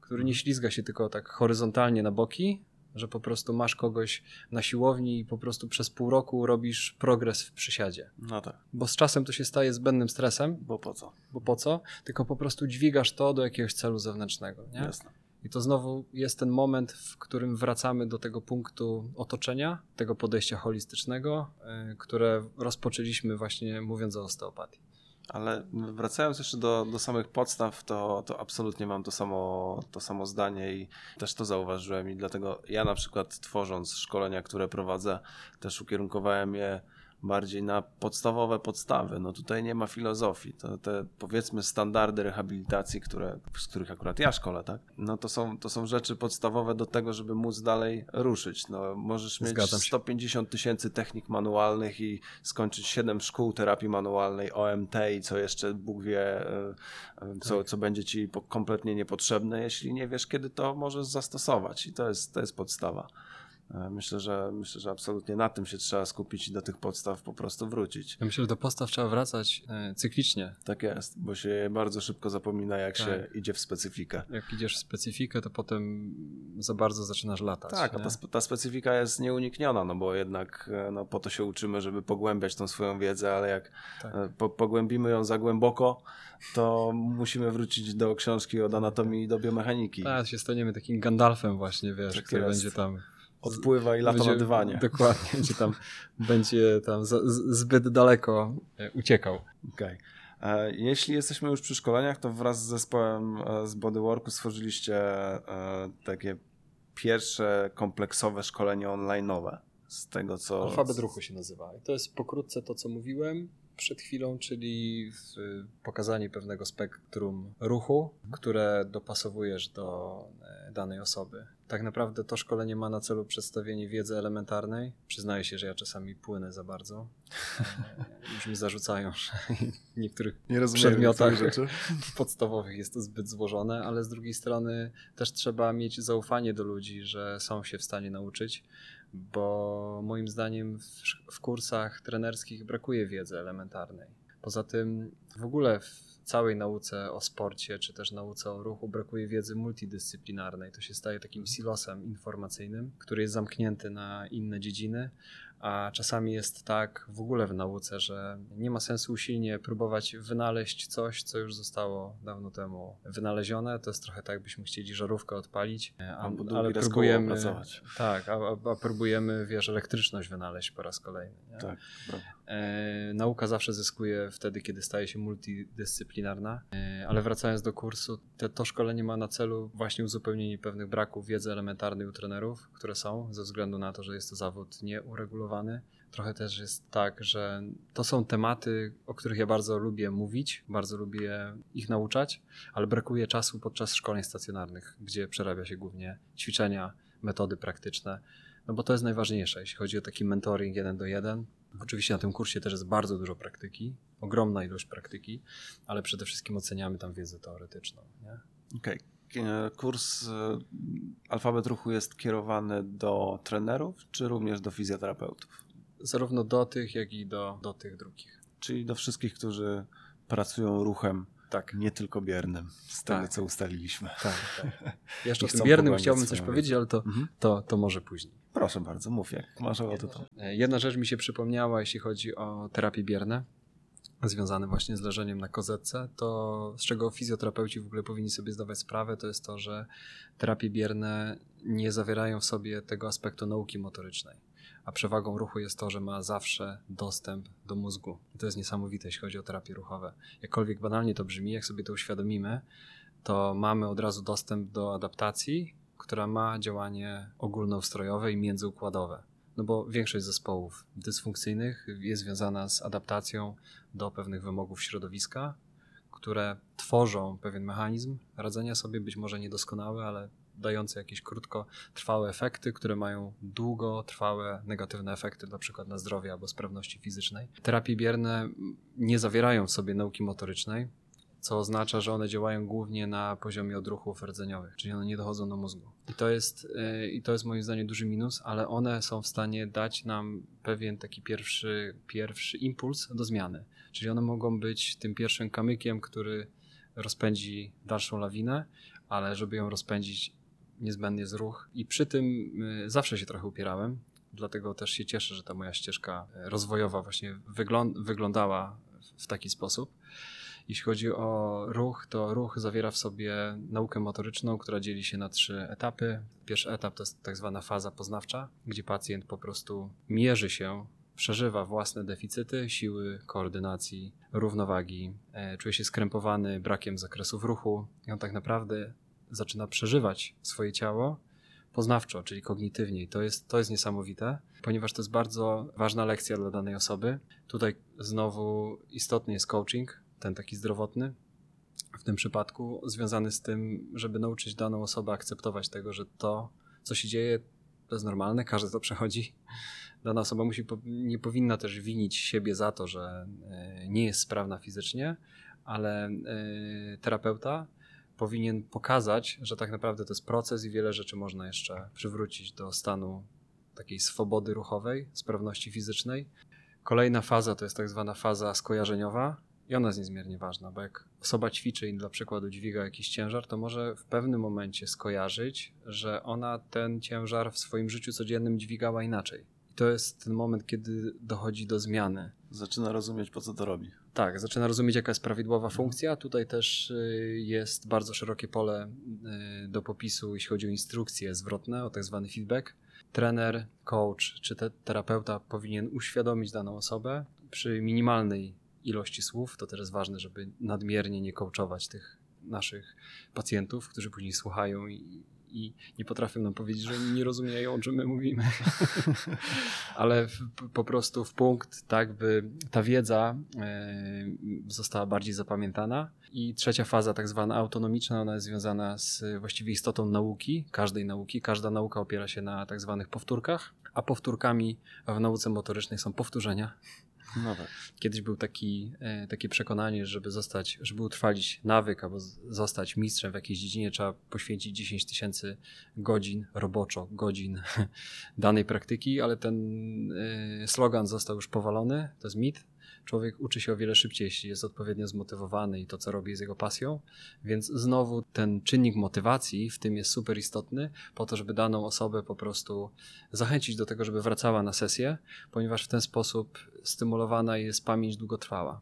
który nie ślizga się tylko tak horyzontalnie na boki, że po prostu masz kogoś na siłowni i po prostu przez pół roku robisz progres w przysiadzie. No tak, Bo z czasem to się staje zbędnym stresem, bo po co? bo po co? Tylko po prostu dźwigasz to do jakiegoś celu zewnętrznego. Nie? Jasne. I to znowu jest ten moment, w którym wracamy do tego punktu otoczenia, tego podejścia holistycznego, y, które rozpoczęliśmy właśnie mówiąc o osteopatii. Ale wracając jeszcze do, do samych podstaw, to, to absolutnie mam to samo, to samo zdanie i też to zauważyłem i dlatego ja na przykład tworząc szkolenia, które prowadzę, też ukierunkowałem je bardziej na podstawowe podstawy. No tutaj nie ma filozofii. To te powiedzmy standardy rehabilitacji, które, z których akurat ja szkolę, tak? No to są, to są rzeczy podstawowe do tego, żeby móc dalej ruszyć. No możesz mieć Zgadzam się. 150 tysięcy technik manualnych i skończyć 7 szkół terapii manualnej, OMT i co jeszcze Bóg wie, e, e, co, co będzie ci kompletnie niepotrzebne, jeśli nie wiesz, kiedy to możesz zastosować. I to jest, to jest podstawa. E, Myślę, że myślę, że absolutnie na tym się trzeba skupić i do tych podstaw po prostu wrócić. Ja myślę, że do postaw trzeba wracać e, cyklicznie. Tak jest, bo się bardzo szybko zapomina, jak Tak. się idzie w specyfikę. Jak idziesz w specyfikę, to potem za bardzo zaczynasz latać. Tak, ta, ta specyfika jest nieunikniona, no bo jednak e, no, po to się uczymy, żeby pogłębiać tą swoją wiedzę, ale jak Tak. po, pogłębimy ją za głęboko, to musimy wrócić do książki od anatomii i do biomechaniki. Tak, się staniemy takim Gandalfem właśnie, wiesz, Tak który jest. będzie tam... Odpływa i lata będzie, na dywanie. Dokładnie, gdzie tam będzie tam z- zbyt daleko e, uciekał. Okej. E, Jeśli jesteśmy już przy szkoleniach, to wraz z zespołem e, z Bodyworku stworzyliście takie pierwsze kompleksowe szkolenie online'owe. Z tego co. Alfabet ruchu się nazywa. I to jest pokrótce to, co mówiłem przed chwilą, czyli pokazanie pewnego spektrum ruchu, które dopasowujesz do danej osoby. Tak naprawdę to szkolenie ma na celu przedstawienie wiedzy elementarnej. Przyznaję się, że ja czasami płynę za bardzo. Już mi zarzucają, że w niektórych Nie przedmiotach rzeczy. podstawowych jest to zbyt złożone, ale z drugiej strony też trzeba mieć zaufanie do ludzi, że są się w stanie nauczyć, bo moim zdaniem w, w kursach trenerskich brakuje wiedzy elementarnej. Poza tym w ogóle w całej nauce o sporcie, czy też nauce o ruchu brakuje wiedzy multidyscyplinarnej. To się staje takim silosem informacyjnym, który jest zamknięty na inne dziedziny, a czasami jest tak w ogóle w nauce, że nie ma sensu usilnie próbować wynaleźć coś, co już zostało dawno temu wynalezione. To jest trochę tak, jakbyśmy chcieli żarówkę odpalić, a, Albo długi ale próbujemy, tak, a, a, a próbujemy, wiesz, elektryczność wynaleźć po raz kolejny. Nie? Tak, prawda. E, nauka zawsze zyskuje wtedy, kiedy staje się multidyscyplinarna. E, ale wracając do kursu, te, to szkolenie ma na celu właśnie uzupełnienie pewnych braków wiedzy elementarnej u trenerów, które są, ze względu na to, że jest to zawód nieuregulowany. Trochę też jest tak, że to są tematy, o których ja bardzo lubię mówić, bardzo lubię ich nauczać, ale brakuje czasu podczas szkoleń stacjonarnych, gdzie przerabia się głównie ćwiczenia, metody praktyczne. No bo to jest najważniejsze, jeśli chodzi o taki mentoring jeden do jeden. Oczywiście na tym kursie też jest bardzo dużo praktyki, ogromna ilość praktyki, ale przede wszystkim oceniamy tam wiedzę teoretyczną. Okej. E, Kurs e, Alfabet Ruchu jest kierowany do trenerów, czy również do fizjoterapeutów? Zarówno do tych, jak i do, do tych drugich. Czyli do wszystkich, którzy pracują ruchem, Tak, nie tylko biernym, z tego Tak. co ustaliliśmy. tak, tak. Jeszcze o tym biernym chciałbym coś powiedzieć, ale to, Mhm. to, to może później. Proszę bardzo, mów jak masz ochotę to. E, Jedna rzecz mi się przypomniała, jeśli chodzi o terapię bierne, związane właśnie z leżeniem na kozetce, to z czego fizjoterapeuci w ogóle powinni sobie zdawać sprawę, to jest to, że terapie bierne nie zawierają w sobie tego aspektu nauki motorycznej. A przewagą ruchu jest to, że ma zawsze dostęp do mózgu. I to jest niesamowite, jeśli chodzi o terapie ruchowe. Jakkolwiek banalnie to brzmi, jak sobie to uświadomimy, to mamy od razu dostęp do adaptacji, która ma działanie ogólnoustrojowe i międzyukładowe. No bo większość zespołów dysfunkcyjnych jest związana z adaptacją do pewnych wymogów środowiska, które tworzą pewien mechanizm radzenia sobie, być może niedoskonały, ale dający jakieś krótkotrwałe efekty, które mają długotrwałe negatywne efekty, na przykład na zdrowie albo sprawności fizycznej. Terapie bierne nie zawierają w sobie nauki motorycznej, co oznacza, że one działają głównie na poziomie odruchów rdzeniowych, czyli one nie dochodzą do mózgu. I to jest, yy, i to jest moim zdaniem duży minus, ale one są w stanie dać nam pewien taki pierwszy, pierwszy impuls do zmiany. Czyli one mogą być tym pierwszym kamykiem, który rozpędzi dalszą lawinę, ale żeby ją rozpędzić, niezbędny jest ruch i przy tym y, zawsze się trochę upierałem, dlatego też się cieszę, że ta moja ścieżka y, rozwojowa właśnie wyglą- wyglądała w taki sposób. Jeśli chodzi o ruch, to ruch zawiera w sobie naukę motoryczną, która dzieli się na trzy etapy. Pierwszy etap to jest tak zwana faza poznawcza, gdzie pacjent po prostu mierzy się, przeżywa własne deficyty siły, koordynacji, równowagi, e, czuje się skrępowany brakiem zakresów ruchu i on tak naprawdę zaczyna przeżywać swoje ciało poznawczo, czyli kognitywnie. I to jest, to jest niesamowite, ponieważ to jest bardzo ważna lekcja dla danej osoby. Tutaj znowu istotny jest coaching, ten taki zdrowotny, w tym przypadku związany z tym, żeby nauczyć daną osobę akceptować tego, że to, co się dzieje, to jest normalne, każdy to przechodzi. Dana osoba musi, nie powinna też winić siebie za to, że e, nie jest sprawna fizycznie, ale e, terapeuta powinien pokazać, że tak naprawdę to jest proces i wiele rzeczy można jeszcze przywrócić do stanu takiej swobody ruchowej, sprawności fizycznej. Kolejna faza to jest tak zwana faza skojarzeniowa, i ona jest niezmiernie ważna, bo jak osoba ćwiczy i dla przykładu dźwiga jakiś ciężar, to może w pewnym momencie skojarzyć, że ona ten ciężar w swoim życiu codziennym dźwigała inaczej. I to jest ten moment, kiedy dochodzi do zmiany. Zaczyna rozumieć, po co to robi. Tak, zaczyna rozumieć, jaka jest prawidłowa funkcja. Tutaj też y, jest bardzo szerokie pole y, do popisu, jeśli chodzi o instrukcje zwrotne, o tak zwany feedback. Trener, coach czy te terapeuta powinien uświadomić daną osobę przy minimalnej ilości słów. To też jest ważne, żeby nadmiernie nie coachować tych naszych pacjentów, którzy później słuchają i, i nie potrafią nam powiedzieć, że nie rozumieją, o czym my mówimy. Ale w, po prostu w punkt, tak by ta wiedza e, została bardziej zapamiętana. I trzecia faza, tak zwana autonomiczna, ona jest związana z właściwie istotą nauki, każdej nauki. Każda nauka opiera się na tak zwanych powtórkach, a powtórkami w nauce motorycznej są powtórzenia. No tak. Kiedyś był taki, e, takie przekonanie, żeby zostać, żeby utrwalić nawyk albo zostać mistrzem w jakiejś dziedzinie, trzeba poświęcić 10 tysięcy godzin roboczo, godzin danej praktyki, ale ten e, slogan został już powalony, to jest mit. Człowiek uczy się o wiele szybciej, jeśli jest odpowiednio zmotywowany i to, co robi, jest jego pasją. Więc znowu ten czynnik motywacji w tym jest super istotny, po to, żeby daną osobę po prostu zachęcić do tego, żeby wracała na sesję, ponieważ w ten sposób stymulowana jest pamięć długotrwała.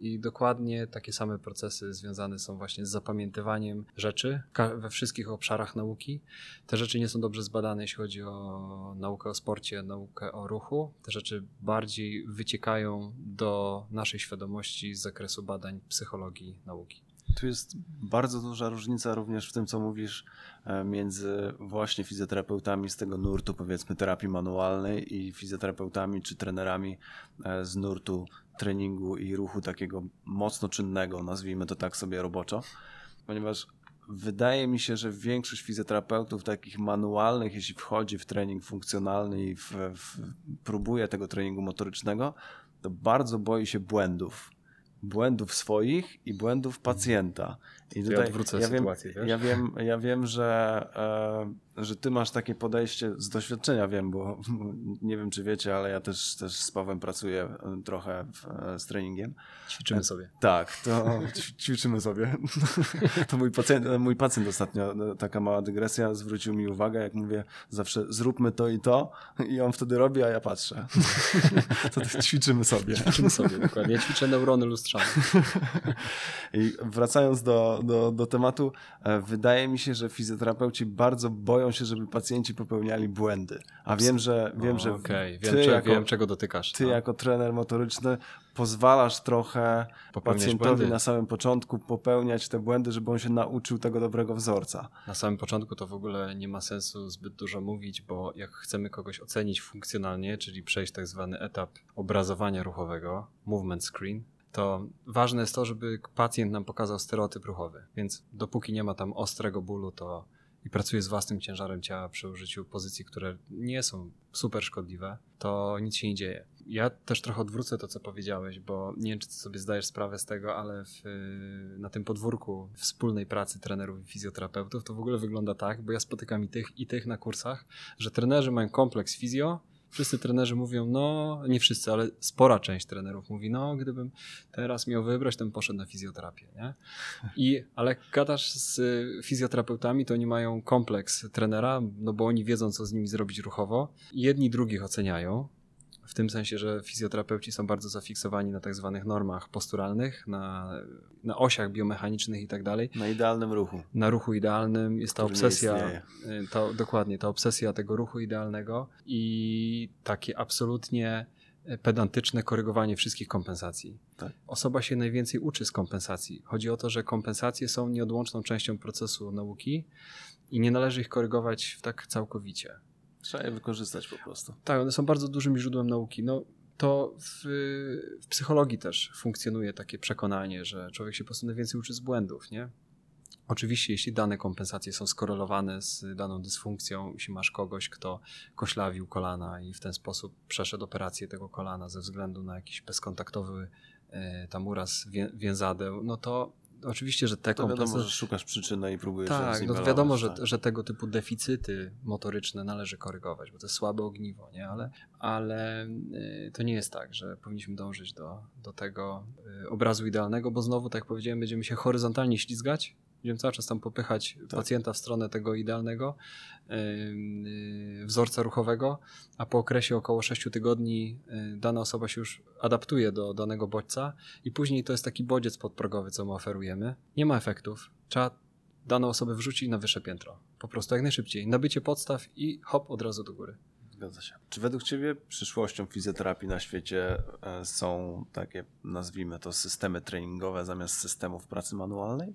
I dokładnie takie same procesy związane są właśnie z zapamiętywaniem rzeczy we wszystkich obszarach nauki. Te rzeczy nie są dobrze zbadane, jeśli chodzi o naukę o sporcie, naukę o ruchu. Te rzeczy bardziej wyciekają do naszej świadomości z zakresu badań psychologii nauki. Tu jest bardzo duża różnica również w tym, co mówisz e, między właśnie fizjoterapeutami z tego nurtu, powiedzmy, terapii manualnej i fizjoterapeutami czy trenerami e, z nurtu treningu i ruchu takiego mocno czynnego, nazwijmy to tak sobie roboczo, ponieważ wydaje mi się, że większość fizjoterapeutów takich manualnych, jeśli wchodzi w trening funkcjonalny i w, w, próbuje tego treningu motorycznego, to bardzo boi się błędów błędów swoich i błędów pacjenta. I tutaj ja odwrócę ja sytuację, wiem, ja wiem, ja wiem, że, e, że ty masz takie podejście z doświadczenia, wiem, bo nie wiem, czy wiecie, ale ja też, też z Pawłem pracuję e, trochę w, e, z treningiem. Ćwiczymy sobie. Tak, to ćwiczymy sobie. to mój pacjent, mój pacjent ostatnio, taka mała dygresja, zwrócił mi uwagę, jak mówię zawsze zróbmy to i to i on wtedy robi, a ja patrzę. to ćwiczymy sobie. Ćwiczymy sobie, dokładnie. Ja ćwiczę neurony lustrzane. I wracając do, do, do tematu, e, wydaje mi się, że fizjoterapeuci bardzo boją się, żeby pacjenci popełniali błędy. A wiem, że wiem, że okay. wiem, ty, jako, wiem, czego dotykasz. Ty no. jako trener motoryczny pozwalasz trochę Popełniać pacjentowi błędy. na samym początku popełniać te błędy, żeby on się nauczył tego dobrego wzorca. Na samym początku to w ogóle nie ma sensu zbyt dużo mówić, bo jak chcemy kogoś ocenić funkcjonalnie, czyli przejść tak zwany etap obrazowania ruchowego, movement screen, to ważne jest to, żeby pacjent nam pokazał stereotyp ruchowy. Więc dopóki nie ma tam ostrego bólu, to i pracuje z własnym ciężarem ciała przy użyciu pozycji, które nie są super szkodliwe, to nic się nie dzieje. Ja też trochę odwrócę to, co powiedziałeś, bo nie wiem, czy ty sobie zdajesz sprawę z tego, ale w, na tym podwórku wspólnej pracy trenerów i fizjoterapeutów to w ogóle wygląda tak, bo ja spotykam i tych, i tych na kursach, że trenerzy mają kompleks fizjo Wszyscy trenerzy mówią, no nie wszyscy, ale spora część trenerów mówi, no gdybym teraz miał wybrać, to bym poszedł na fizjoterapię, nie? I, ale gadasz z fizjoterapeutami, to oni mają kompleks trenera, no bo oni wiedzą, co z nimi zrobić ruchowo. Jedni drugich oceniają, w tym sensie, że fizjoterapeuci są bardzo zafiksowani na tak zwanych normach posturalnych, na, na osiach biomechanicznych i tak dalej. Na idealnym ruchu. Na ruchu idealnym jest ta Który obsesja, y, to, dokładnie, ta obsesja tego ruchu idealnego i takie absolutnie pedantyczne korygowanie wszystkich kompensacji. Tak. Osoba się najwięcej uczy z kompensacji. Chodzi o to, że kompensacje są nieodłączną częścią procesu nauki i nie należy ich korygować tak całkowicie. Trzeba je wykorzystać po prostu. Tak, one są bardzo dużym źródłem nauki. No, to w, w psychologii też funkcjonuje takie przekonanie, że człowiek się po prostu najwięcej uczy z błędów, nie? Oczywiście, jeśli dane kompensacje są skorelowane z daną dysfunkcją, jeśli masz kogoś, kto koślawił kolana i w ten sposób przeszedł operację tego kolana ze względu na jakiś bezkontaktowy e, tam uraz wię, więzadeł, no to oczywiście, że te To wiadomo, że szukasz przyczyny i próbujesz Tak, no wiadomo, że, tak. że tego typu deficyty motoryczne należy korygować, bo to jest słabe ogniwo, nie? Ale, ale y, to nie jest tak, że powinniśmy dążyć do, do tego y, obrazu idealnego, bo znowu, tak jak powiedziałem, będziemy się horyzontalnie ślizgać, będziemy cały czas tam popychać pacjenta w stronę tego idealnego y, y, wzorca ruchowego, a po okresie około 6 tygodni y, dana osoba się już adaptuje do danego bodźca i później to jest taki bodziec podprogowy, co my oferujemy. Nie ma efektów. Trzeba daną osobę wrzucić na wyższe piętro. Po prostu jak najszybciej. Nabycie podstaw i hop od razu do góry. Zgadza się. Czy według Ciebie przyszłością fizjoterapii na świecie e, są takie, nazwijmy to, systemy treningowe zamiast systemów pracy manualnej?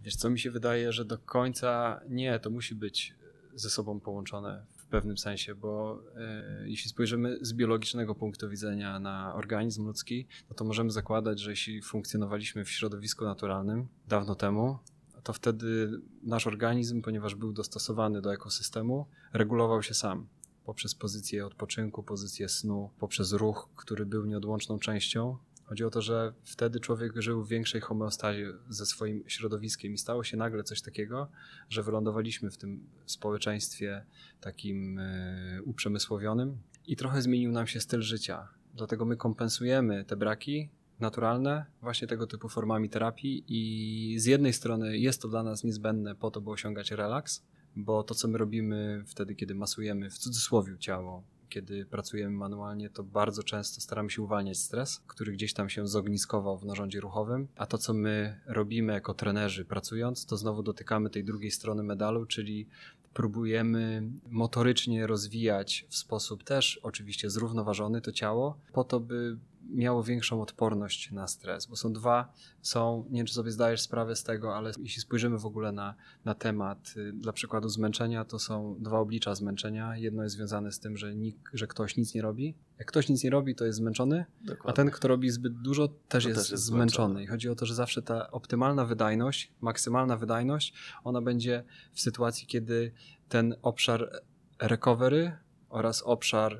Wiesz co, mi się wydaje, że do końca nie, to musi być ze sobą połączone w pewnym sensie, bo e, jeśli spojrzymy z biologicznego punktu widzenia na organizm ludzki, no to możemy zakładać, że jeśli funkcjonowaliśmy w środowisku naturalnym dawno temu, to wtedy nasz organizm, ponieważ był dostosowany do ekosystemu, regulował się sam poprzez pozycję odpoczynku, pozycję snu, poprzez ruch, który był nieodłączną częścią. Chodzi o to, że wtedy człowiek żył w większej homeostazie ze swoim środowiskiem i stało się nagle coś takiego, że wylądowaliśmy w tym społeczeństwie takim e, uprzemysłowionym i trochę zmienił nam się styl życia. Dlatego my kompensujemy te braki naturalne właśnie tego typu formami terapii i z jednej strony jest to dla nas niezbędne po to, by osiągać relaks, bo to, co my robimy wtedy, kiedy masujemy w cudzysłowie ciało, kiedy pracujemy manualnie, to bardzo często staramy się uwalniać stres, który gdzieś tam się zogniskował w narządzie ruchowym, a to, co my robimy jako trenerzy pracując, to znowu dotykamy tej drugiej strony medalu, czyli próbujemy motorycznie rozwijać w sposób też oczywiście zrównoważony to ciało, po to, by miało większą odporność na stres, bo są dwa, są, nie wiem czy sobie zdajesz sprawę z tego, ale jeśli spojrzymy w ogóle na, na temat, y, dla przykładu zmęczenia, to są dwa oblicza zmęczenia. Jedno jest związane z tym, że, nik, że ktoś nic nie robi. Jak ktoś nic nie robi, to jest zmęczony, a ten, kto robi zbyt dużo, też, jest, też jest zmęczony. zmęczony. I chodzi o to, że zawsze ta optymalna wydajność, maksymalna wydajność, ona będzie w sytuacji, kiedy ten obszar recovery oraz obszar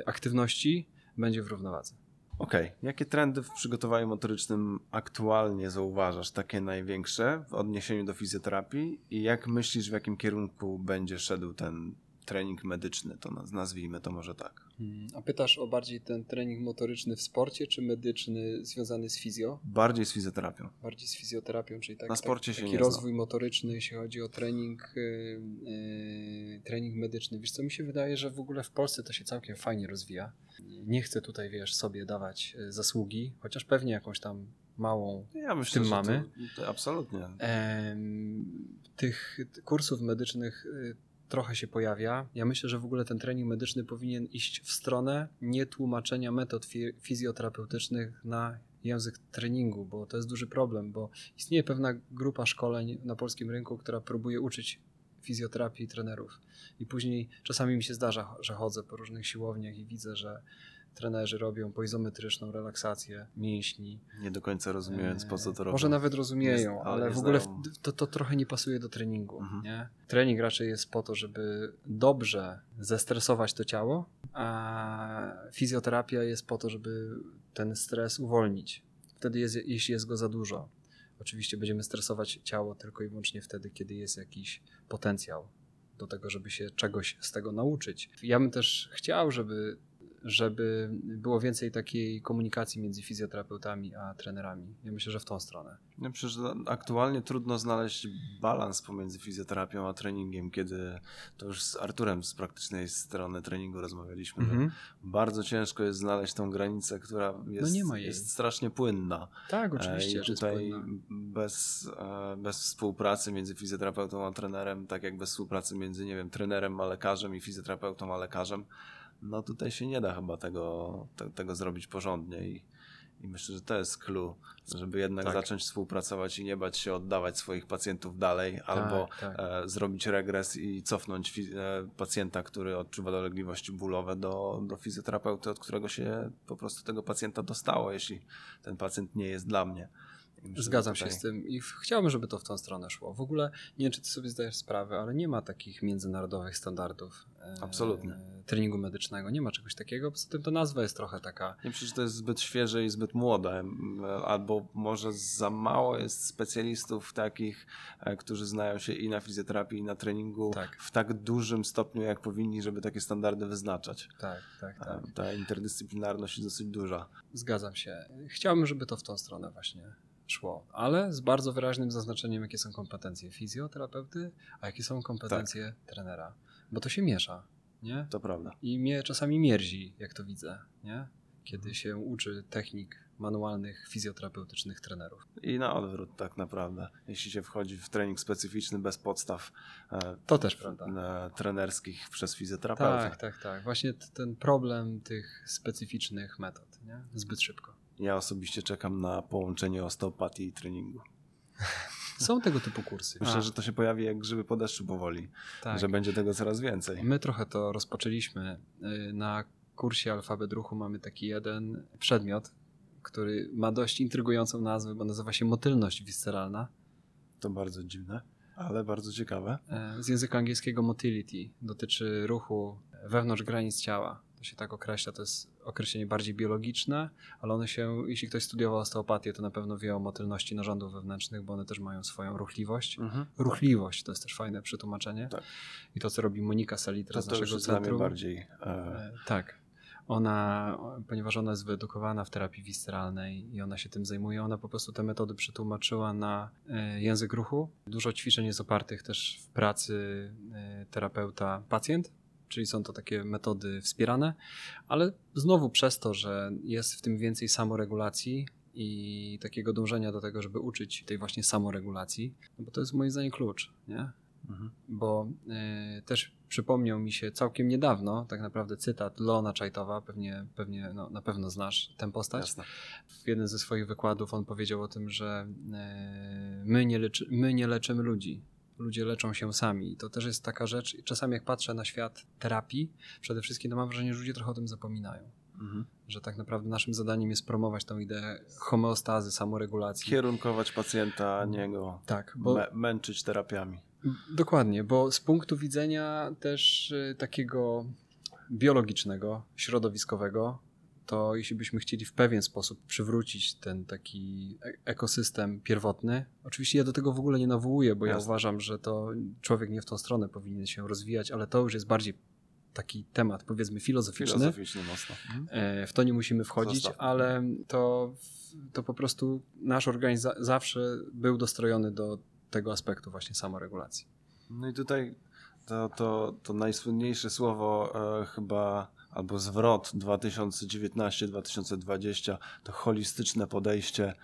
y, aktywności będzie w równowadze. Okej. Jakie trendy w przygotowaniu motorycznym aktualnie zauważasz, takie największe w odniesieniu do fizjoterapii i jak myślisz, w jakim kierunku będzie szedł ten trening medyczny, to naz- nazwijmy to może tak. Hmm, A pytasz o bardziej ten trening motoryczny w sporcie, czy medyczny związany z fizjo? Bardziej z fizjoterapią. Bardziej z fizjoterapią, czyli tak, Na sporcie tak, się taki nie rozwój motoryczny, jeśli chodzi o trening, yy, trening medyczny. Wiesz co, mi się wydaje, że w ogóle w Polsce to się całkiem fajnie rozwija. Nie chcę tutaj, wiesz, sobie dawać yy, zasługi, chociaż pewnie jakąś tam małą Ja myślę, tym że mamy. To, to absolutnie. Em, tych kursów medycznych y, trochę się pojawia. Ja myślę, że w ogóle ten trening medyczny powinien iść w stronę nietłumaczenia metod fi- fizjoterapeutycznych na język treningu, bo to jest duży problem, bo istnieje pewna grupa szkoleń na polskim rynku, która próbuje uczyć fizjoterapii trenerów. I później czasami mi się zdarza, że chodzę po różnych siłowniach i widzę, że trenerzy robią poizometryczną relaksację mięśni, Nie do końca rozumiejąc, po co to robią. może nawet rozumieją, Nie- ale ale w ogóle znają. to, to trochę nie pasuje do treningu. Mhm. Nie? Trening raczej jest po to, żeby dobrze zestresować to ciało, a fizjoterapia jest po to, żeby ten stres uwolnić. Wtedy, jest, jeśli jest go za dużo. Oczywiście będziemy stresować ciało tylko i wyłącznie wtedy, kiedy jest jakiś potencjał do tego, żeby się czegoś z tego nauczyć. Ja bym też chciał, żeby żeby było więcej takiej komunikacji między fizjoterapeutami a trenerami. Ja myślę, że w tą stronę. No przecież aktualnie trudno znaleźć balans pomiędzy fizjoterapią a treningiem, kiedy to już z Arturem z praktycznej strony treningu rozmawialiśmy. Mhm. Bardzo ciężko jest znaleźć tą granicę, która jest, No ma jej. jest strasznie płynna. Tak, oczywiście. E, I że tutaj jest bez, e, bez współpracy między fizjoterapeutą a trenerem, tak jak bez współpracy między, nie wiem, trenerem a lekarzem i fizjoterapeutą a lekarzem, no tutaj się nie da chyba tego, te, tego zrobić porządnie i, i myślę, że to jest clue, żeby jednak Tak. zacząć współpracować i nie bać się oddawać swoich pacjentów dalej, albo tak. e, zrobić regres i cofnąć e, pacjenta, który odczuwa dolegliwości bólowe do, do fizjoterapeuty, od którego się po prostu tego pacjenta dostało, jeśli ten pacjent nie jest dla mnie. Zgadzam tutaj- się z tym i chciałbym, żeby to w tą stronę szło. W ogóle nie wiem, czy ty sobie zdajesz sprawę, ale nie ma takich międzynarodowych standardów e, Absolutnie. treningu medycznego. Nie ma czegoś takiego. Poza tym to nazwa jest trochę taka. Nie że to jest zbyt świeże i zbyt młode, albo może za mało jest specjalistów takich, e, którzy znają się i na fizjoterapii, i na treningu Tak. w tak dużym stopniu, jak powinni, żeby takie standardy wyznaczać. Tak, tak, tak. E, Ta interdyscyplinarność jest dosyć duża. Zgadzam się. Chciałbym, żeby to w tą stronę właśnie szło, ale z bardzo wyraźnym zaznaczeniem, jakie są kompetencje fizjoterapeuty, a jakie są kompetencje trenera. Bo to się miesza, nie? To prawda. I mnie czasami mierzi, jak to widzę, nie? Kiedy się uczy technik manualnych, fizjoterapeutycznych trenerów. I na odwrót tak naprawdę. Jeśli się wchodzi w trening specyficzny bez podstaw e, To też prawda. e, trenerskich przez fizjoterapeutę. Tak, tak, tak. Właśnie ten problem tych specyficznych metod, nie? Zbyt szybko. Ja osobiście czekam na połączenie osteopatii i treningu. Są tego typu kursy. Myślę, A, że to się pojawi jak grzyby po deszczu powoli, tak. że będzie tego coraz więcej. My trochę to rozpoczęliśmy. Y, Na kursie alfabet ruchu mamy taki jeden przedmiot, który ma dość intrygującą nazwę, bo nazywa się motylność visceralna. To bardzo dziwne, ale bardzo ciekawe. E, Z języka angielskiego motility. Dotyczy ruchu wewnątrz granic ciała. To się tak określa, to jest określenie bardziej biologiczne, ale one się, jeśli ktoś studiował osteopatię, to na pewno wie o motylności narządów wewnętrznych, bo one też mają swoją ruchliwość. Mhm. Ruchliwość to jest też fajne przetłumaczenie. Tak. I to, co robi Monika Salitra To, z to już naszego dla mnie centrum. bardziej. E, E, Tak. Ona, ponieważ ona jest wyedukowana w terapii visceralnej i ona się tym zajmuje, ona po prostu te metody przetłumaczyła na e, język ruchu. Dużo ćwiczeń jest opartych też w pracy e, terapeuta-pacjent, czyli są to takie metody wspierane, ale znowu przez to, że jest w tym więcej samoregulacji i takiego dążenia do tego, żeby uczyć tej właśnie samoregulacji, no bo to jest moim zdaniem klucz, nie? mhm. bo y, też przypomniał mi się całkiem niedawno, tak naprawdę cytat Leona Czajtowa, pewnie, pewnie no, na pewno znasz tę postać. Jasne. W jednym ze swoich wykładów on powiedział o tym, że y, my, nie leczy, my nie leczymy ludzi. Ludzie leczą się sami. I to też jest taka rzecz. Czasami jak patrzę na świat terapii, przede wszystkim to mam wrażenie, że ludzie trochę o tym zapominają. Mhm. Że tak naprawdę naszym zadaniem jest promować tą ideę homeostazy, samoregulacji. Kierunkować pacjenta, a nie go Tak, bo mę- męczyć terapiami. Dokładnie, bo z punktu widzenia też y, takiego biologicznego, środowiskowego, to jeśli byśmy chcieli w pewien sposób przywrócić ten taki e- ekosystem pierwotny, oczywiście ja do tego w ogóle nie nawołuję, bo ja Jasne. uważam, że to człowiek nie w tą stronę powinien się rozwijać, ale to już jest bardziej taki temat, powiedzmy, filozoficzny. Filozoficznie mocno. Mhm. E, W to nie musimy wchodzić, Zostawmy. ale to, to po prostu nasz organizm za- zawsze był dostrojony do tego aspektu właśnie samoregulacji. No i tutaj to, to, to najsłynniejsze słowo e, chyba, albo zwrot 2019-2020 to holistyczne podejście,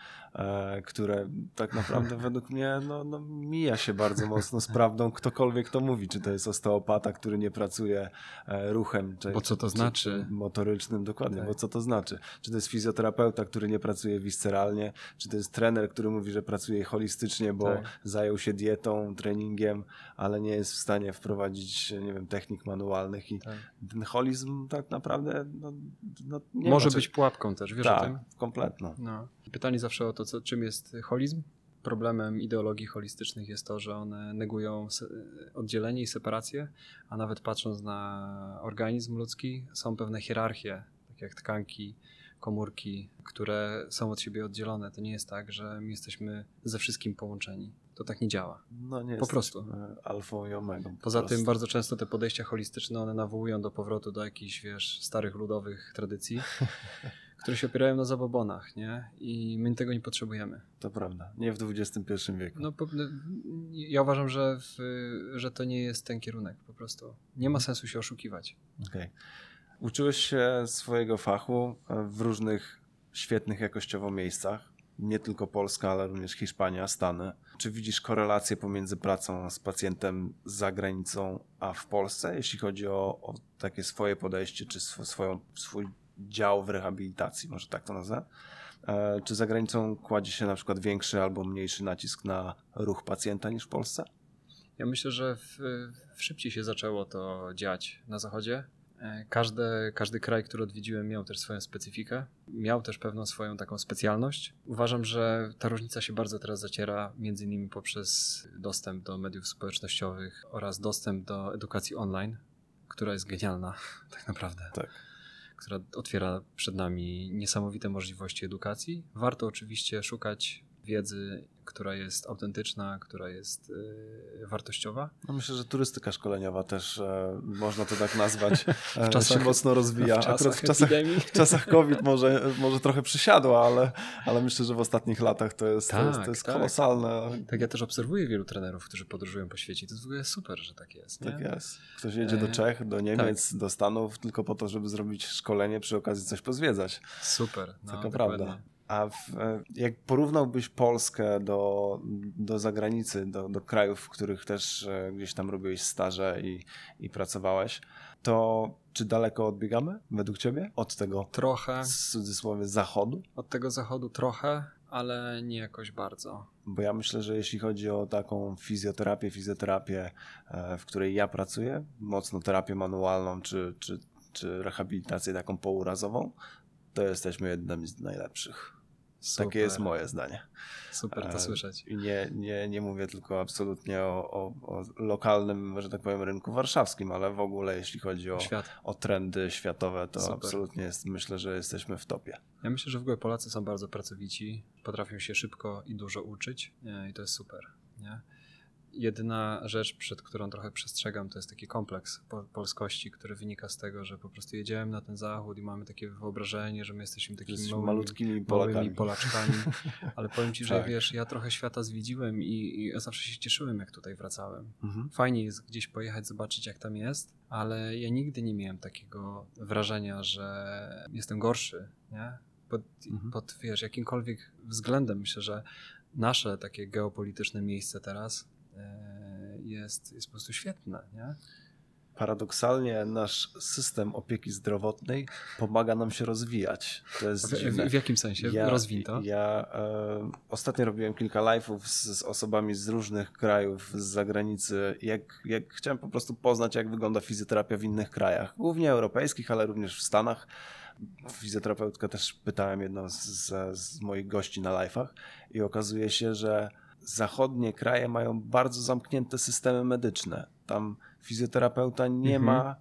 które tak naprawdę według mnie no, no, mija się bardzo mocno z prawdą, ktokolwiek to mówi, czy to jest osteopata, który nie pracuje e, ruchem, czy, Bo co to czy- znaczy? czy motorycznym, dokładnie, Tak. bo co to znaczy? Czy to jest fizjoterapeuta, który nie pracuje visceralnie, czy to jest trener, który mówi, że pracuje holistycznie, bo Tak. zajął się dietą, treningiem, ale nie jest w stanie wprowadzić, nie wiem, technik manualnych i Tak. ten holizm tak naprawdę no, no, nie Może być pułapką też, wiesz o tak, tym? kompletną. No. Pytanie zawsze o to, co, czym jest holizm. Problemem ideologii holistycznych jest to, że one negują oddzielenie i separację, a nawet patrząc na organizm ludzki, są pewne hierarchie, tak jak tkanki komórki, które są od siebie oddzielone. To nie jest tak, że my jesteśmy ze wszystkim połączeni. To tak nie działa. No nie Po prostu. Alfą i omegą. po Poza prostu. tym bardzo często te podejścia holistyczne, one nawołują do powrotu do jakichś, wiesz, starych ludowych tradycji, które się opierają na zabobonach, nie? I my tego nie potrzebujemy. To prawda. Nie w XXI wieku. No, no, ja uważam, że, w, że to nie jest ten kierunek po prostu. Nie ma sensu się oszukiwać. Okej. Uczyłeś się swojego fachu e, w różnych świetnych jakościowo miejscach. Nie tylko Polska, ale również Hiszpania, Stany. Czy widzisz korelację pomiędzy pracą z pacjentem za granicą, a w Polsce, jeśli chodzi o, o takie swoje podejście, czy sw- swoją, swój dział w rehabilitacji, może tak to nazwę? E, Czy za granicą kładzie się na przykład większy albo mniejszy nacisk na ruch pacjenta niż w Polsce? Ja myślę, że w, w szybciej się zaczęło to dziać na zachodzie. E, Każdy, każdy kraj, który odwiedziłem, miał też swoją specyfikę, miał też pewną swoją taką specjalność. Uważam, że ta różnica się bardzo teraz zaciera, między innymi poprzez dostęp do mediów społecznościowych oraz dostęp do edukacji online, która jest genialna, tak naprawdę. Tak. Która otwiera przed nami niesamowite możliwości edukacji. Warto oczywiście szukać wiedzy, która jest autentyczna, która jest yy, wartościowa. No myślę, że turystyka szkoleniowa też e, można to tak nazwać. E, czasach- się mocno rozwija. w czasach w czasach, w czasach COVID może, może trochę przysiadła, ale, ale myślę, że w ostatnich latach to jest, to jest, Tak, to jest tak. kolosalne. Tak, ja też obserwuję wielu trenerów, którzy podróżują po świecie. i To jest w ogóle super, że tak jest. Nie? Tak jest. Ktoś jedzie do E, Czech, do Niemiec, do Stanów tylko po to, żeby zrobić szkolenie, przy okazji coś pozwiedzać. Super. No, Taka prawda. A w, jak porównałbyś Polskę do, do zagranicy, do, do krajów, w których też e, gdzieś tam robiłeś staże i, i pracowałeś, to czy daleko odbiegamy według ciebie od tego Trochę. w cudzysłowie zachodu? Od tego zachodu trochę, ale nie jakoś bardzo. Bo ja myślę, że jeśli chodzi o taką fizjoterapię, fizjoterapię, e, w której ja pracuję, mocno terapię manualną czy, czy, czy rehabilitację taką pourazową, to jesteśmy jednym z najlepszych. Super. Takie jest moje zdanie. Super to E, słyszeć. I nie, nie, nie mówię tylko absolutnie o, o, o lokalnym, że tak powiem, rynku warszawskim, ale w ogóle jeśli chodzi o, Świat. o trendy światowe, to Super. absolutnie jest, myślę, że jesteśmy w topie. Ja myślę, że w ogóle Polacy są bardzo pracowici, potrafią się szybko i dużo uczyć nie? i to jest super. Nie? Jedyna rzecz, przed którą trochę przestrzegam, to jest taki kompleks po polskości, który wynika z tego, że po prostu jedziemy na ten zachód i mamy takie wyobrażenie, że my jesteśmy takimi Jesteśmy małymi, malutkimi Polakami. Polaczkami. Ale powiem ci, że Tak. wiesz, ja trochę świata zwiedziłem i, i zawsze się cieszyłem, jak tutaj wracałem. Mhm. Fajnie jest gdzieś pojechać, zobaczyć, jak tam jest, ale ja nigdy nie miałem takiego wrażenia, że jestem gorszy, nie? Pod, Mhm. pod wiesz, jakimkolwiek względem myślę, że nasze takie geopolityczne miejsce teraz jest, jest po prostu świetne, nie? Paradoksalnie nasz system opieki zdrowotnej pomaga nam się rozwijać. To jest W, w, w jakim sensie? Rozwin to. Ja e, ostatnio robiłem kilka live'ów z, z osobami z różnych krajów, z zagranicy, jak, jak chciałem po prostu poznać, jak wygląda fizjoterapia w innych krajach, głównie europejskich, ale również w Stanach. Fizjoterapeutkę też pytałem jedną z, z, z moich gości na live'ach i okazuje się, że zachodnie kraje mają bardzo zamknięte systemy medyczne. Tam fizjoterapeuta nie Mhm. ma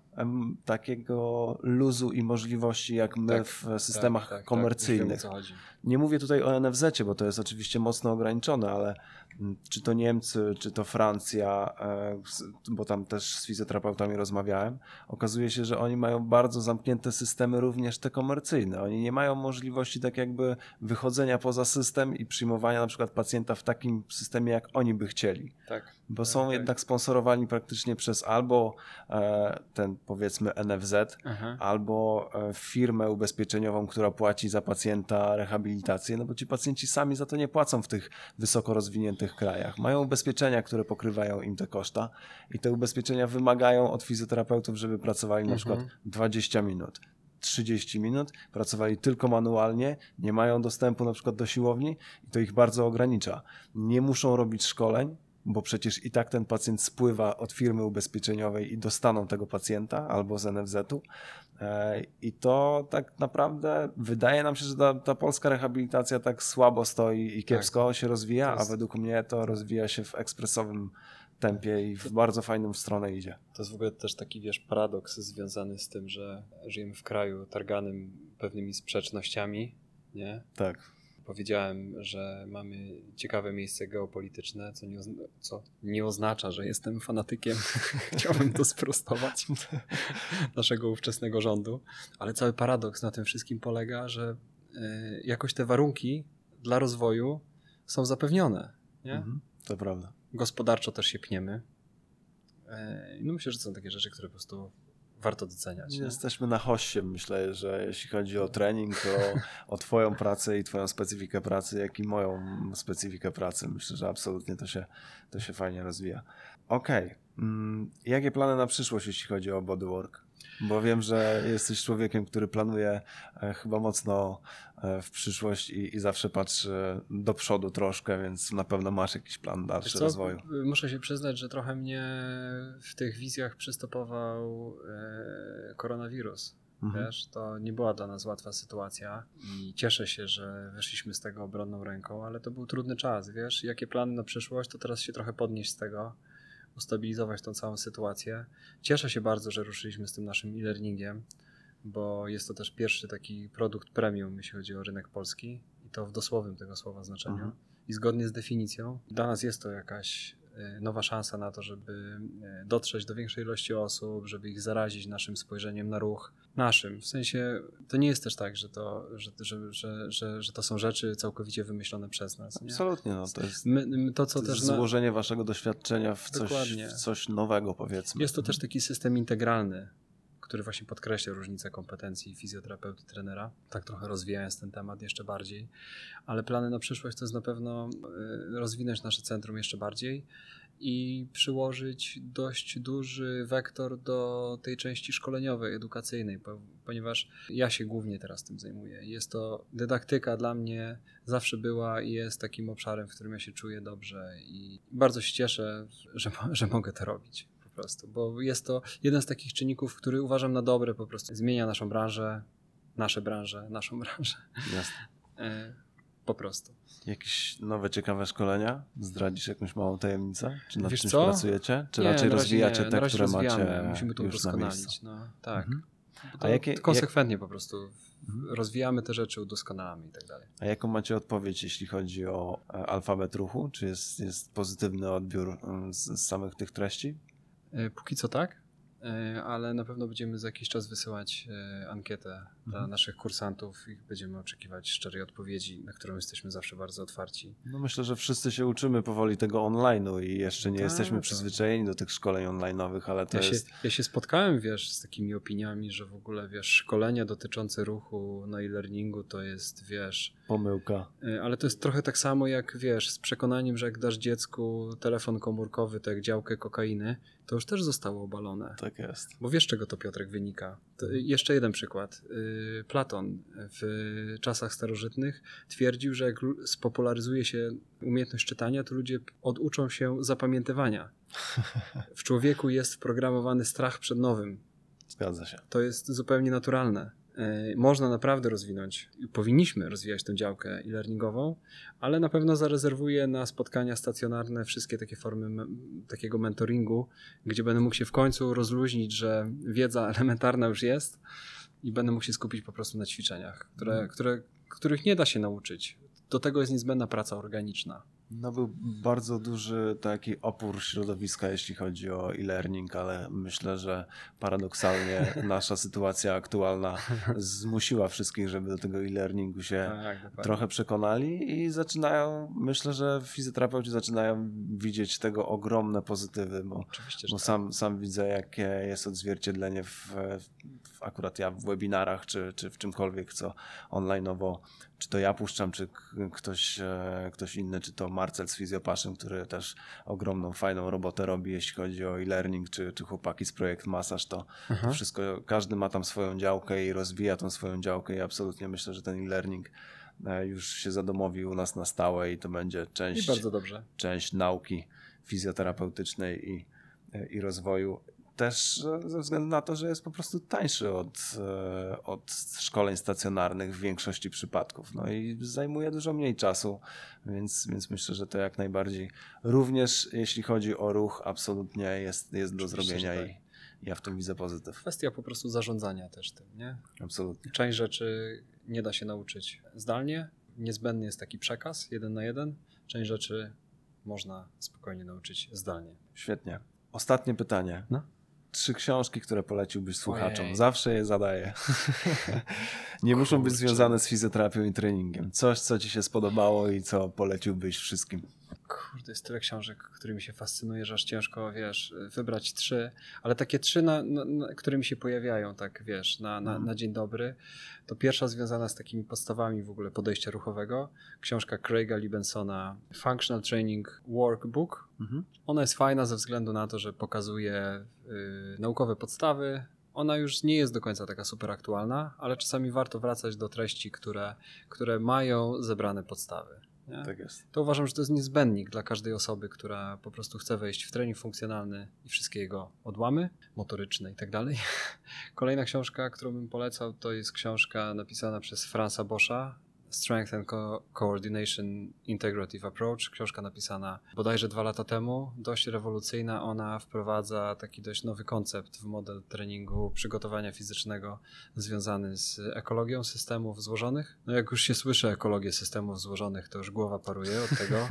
takiego luzu i możliwości jak my Tak, w systemach komercyjnych. Tak, wiem, o co chodzi. Nie mówię tutaj o NFZ, bo to jest oczywiście mocno ograniczone, ale mm, czy to Niemcy, czy to Francja, e, bo tam też z fizjoterapeutami rozmawiałem, okazuje się, że oni mają bardzo zamknięte systemy, również te komercyjne. Oni nie mają możliwości tak jakby wychodzenia poza system i przyjmowania na przykład pacjenta w takim systemie, jak oni by chcieli. Tak. Bo Tak, są tak. jednak sponsorowani praktycznie przez albo e, ten powiedzmy NFZ, Aha. albo e, firmę ubezpieczeniową, która płaci za pacjenta rehabilitację, no bo ci pacjenci sami za to nie płacą w tych wysoko rozwiniętych krajach. Mają ubezpieczenia, które pokrywają im te koszta i te ubezpieczenia wymagają od fizjoterapeutów, żeby pracowali na Mhm. przykład 20 minut. 30 minut, pracowali tylko manualnie, nie mają dostępu na przykład do siłowni i to ich bardzo ogranicza. Nie muszą robić szkoleń, bo przecież i tak ten pacjent spływa od firmy ubezpieczeniowej i dostaną tego pacjenta albo z NFZ-u. E, I to tak naprawdę wydaje nam się, że ta, ta polska rehabilitacja tak słabo stoi i kiepsko się rozwija, jest- a według mnie to rozwija się w ekspresowym tempie i w bardzo fajną stronę idzie. To jest w ogóle też taki, wiesz, paradoks związany z tym, że żyjemy w kraju targanym pewnymi sprzecznościami, nie? Tak. Powiedziałem, że mamy ciekawe miejsce geopolityczne, co nie, co nie oznacza, że jestem fanatykiem. Chciałbym to sprostować naszego ówczesnego rządu. Ale cały paradoks na tym wszystkim polega, że y, jakoś te warunki dla rozwoju są zapewnione. Nie? Mhm. To prawda. Gospodarczo też się pniemy. Y, No myślę, że to są takie rzeczy, które po prostu warto doceniać. Nie? Jesteśmy na hoście, myślę, że jeśli chodzi o trening, to o twoją pracę i twoją specyfikę pracy, jak i moją specyfikę pracy. Myślę, że absolutnie to się, to się fajnie rozwija. Okej. Mm, Jakie plany na przyszłość, jeśli chodzi o bodywork? Bo wiem, że jesteś człowiekiem, który planuje e, chyba mocno w przyszłość i, i zawsze patrzy do przodu troszkę, więc na pewno masz jakiś plan dalszy co? rozwoju. Muszę się przyznać, że trochę mnie w tych wizjach przystopował e, koronawirus. Mhm. Wiesz, to nie była dla nas łatwa sytuacja i cieszę się, że wyszliśmy z tego obronną ręką, ale to był trudny czas, wiesz, jakie plany na przyszłość, to teraz się trochę podnieść z tego, ustabilizować tą całą sytuację. Cieszę się bardzo, że ruszyliśmy z tym naszym e-learningiem, bo jest to też pierwszy taki produkt premium, jeśli chodzi o rynek polski i to w dosłownym tego słowa znaczeniu. Mhm. I zgodnie z definicją, dla nas jest to jakaś e, nowa szansa na to, żeby e, dotrzeć do większej ilości osób, żeby ich zarazić naszym spojrzeniem na ruch. Naszym. W sensie to nie jest też tak, że to, że, że, że, że, to są rzeczy całkowicie wymyślone przez nas. Nie? Absolutnie, no to jest My, to, co też złożenie waszego doświadczenia w coś, w coś nowego, powiedzmy. jest to też taki system integralny, który właśnie podkreśla różnicę kompetencji fizjoterapeuty, trenera. Tak trochę rozwijając ten temat jeszcze bardziej. Ale plany na przyszłość to jest na pewno y, rozwinąć nasze centrum jeszcze bardziej i przyłożyć dość duży wektor do tej części szkoleniowej, edukacyjnej, po, ponieważ ja się głównie teraz tym zajmuję. Jest to dydaktyka dla mnie zawsze była i jest takim obszarem, w którym ja się czuję dobrze i bardzo się cieszę, że, że mogę to robić prostu, bo jest to jeden z takich czynników, który uważam na dobre po prostu. Zmienia naszą branżę, nasze branże, naszą branżę. Jasne. E, po prostu. Jakieś nowe, ciekawe szkolenia? Zdradzisz jakąś małą tajemnicę? Czy nad Wiesz czymś co? pracujecie? Czy Nie, raczej rozwijacie nie, te, które rozwijamy. macie Musimy to już udoskonalić. No, tak. Mhm. A jakie- konsekwentnie po prostu Mhm. rozwijamy te rzeczy, udoskonalamy i tak dalej. A jaką macie odpowiedź, jeśli chodzi o e, alfabet ruchu? Czy jest, jest pozytywny odbiór mm, z, z samych tych treści? E, Póki co tak, e, ale na pewno będziemy za jakiś czas wysyłać e, ankietę dla Mhm. naszych kursantów i będziemy oczekiwać szczerej odpowiedzi, na którą jesteśmy zawsze bardzo otwarci. No myślę, że wszyscy się uczymy powoli tego online'u i jeszcze nie Tak, jesteśmy tak. przyzwyczajeni do tych szkoleń online'owych, ale to Ja się, jest... ja się spotkałem, wiesz, z takimi opiniami, że w ogóle, wiesz, szkolenia dotyczące ruchu na e-learningu to jest, wiesz, Pomyłka. y, ale to jest trochę tak samo jak, wiesz, z przekonaniem, że jak dasz dziecku telefon komórkowy, tak działkę kokainy, to już też zostało obalone. Tak jest. Bo wiesz, czego to Piotrek wynika. To jeszcze jeden przykład. Y, Platon w czasach starożytnych twierdził, że jak spopularyzuje się umiejętność czytania, to ludzie oduczą się zapamiętywania. W człowieku jest wprogramowany strach przed nowym. Zgadza się. To jest zupełnie naturalne. Y, Można naprawdę rozwinąć, i powinniśmy rozwijać tę działkę e-learningową, ale na pewno zarezerwuję na spotkania stacjonarne wszystkie takie formy me- takiego mentoringu, gdzie będę mógł się w końcu rozluźnić, że wiedza elementarna już jest i będę mógł się skupić po prostu na ćwiczeniach, które, Mhm. które, których nie da się nauczyć. Do tego jest niezbędna praca organiczna. No był bardzo duży taki opór środowiska, jeśli chodzi o e-learning, ale myślę, że paradoksalnie nasza sytuacja aktualna zmusiła wszystkich, żeby do tego e-learningu się Tak, trochę przekonali i zaczynają, myślę, że fizjoterapeuci zaczynają widzieć tego ogromne pozytywy, bo, bo tak. sam, sam widzę, jakie jest odzwierciedlenie w, w akurat ja w webinarach, czy, czy w czymkolwiek, co online'owo, czy to ja puszczam, czy ktoś, e, ktoś inny, czy to Marcel z Fizjopaszem, który też ogromną, fajną robotę robi, jeśli chodzi o e-learning, czy, czy chłopaki z Projekt Masaż, to, to Aha. wszystko, każdy ma tam swoją działkę i rozwija tą swoją działkę i absolutnie myślę, że ten e-learning e, już się zadomowił u nas na stałe i to będzie część, bardzo dobrze. część nauki fizjoterapeutycznej i, i rozwoju. Też e, ze względu na to, że jest po prostu tańszy od, e, od szkoleń stacjonarnych w większości przypadków. No i zajmuje dużo mniej czasu, więc, więc myślę, że to jak najbardziej również jeśli chodzi o ruch, absolutnie jest, jest do zrobienia że i, Ja w tym widzę pozytyw. Kwestia po prostu zarządzania też tym, nie? Absolutnie. Część rzeczy nie da się nauczyć zdalnie. Niezbędny jest taki przekaz jeden na jeden. Część rzeczy można spokojnie nauczyć zdalnie. Świetnie. Ostatnie pytanie. No. Trzy książki, które poleciłbyś słuchaczom. Ojej. Zawsze je zadaję. Nie muszą być związane z fizjoterapią i treningiem. Coś, co ci się spodobało i co poleciłbyś wszystkim. Kurde, jest tyle książek, którymi się fascynuję, że aż ciężko, wiesz, wybrać trzy, ale takie trzy, na, na, na, które mi się pojawiają, tak, wiesz, na, na, Mhm. na dzień dobry. To pierwsza związana z takimi podstawami w ogóle podejścia ruchowego, książka Craiga Libensona Functional Training Workbook. Mhm. Ona jest fajna ze względu na to, że pokazuje y, naukowe podstawy. Ona już nie jest do końca taka super aktualna, ale czasami warto wracać do treści, które, które mają zebrane podstawy. Nie? Tak jest. to uważam, że to jest niezbędnik dla każdej osoby, która po prostu chce wejść w trening funkcjonalny i wszystkie jego odłamy motoryczne i tak dalej. Kolejna książka, którą bym polecał, to jest książka napisana przez Franza Boscha. Strength and Co- Coordination Integrative Approach. Książka napisana bodajże dwa lata temu, dość rewolucyjna. Ona wprowadza taki dość nowy koncept w model treningu przygotowania fizycznego związany z ekologią systemów złożonych. No jak już się słyszy ekologię systemów złożonych, to już głowa paruje od tego,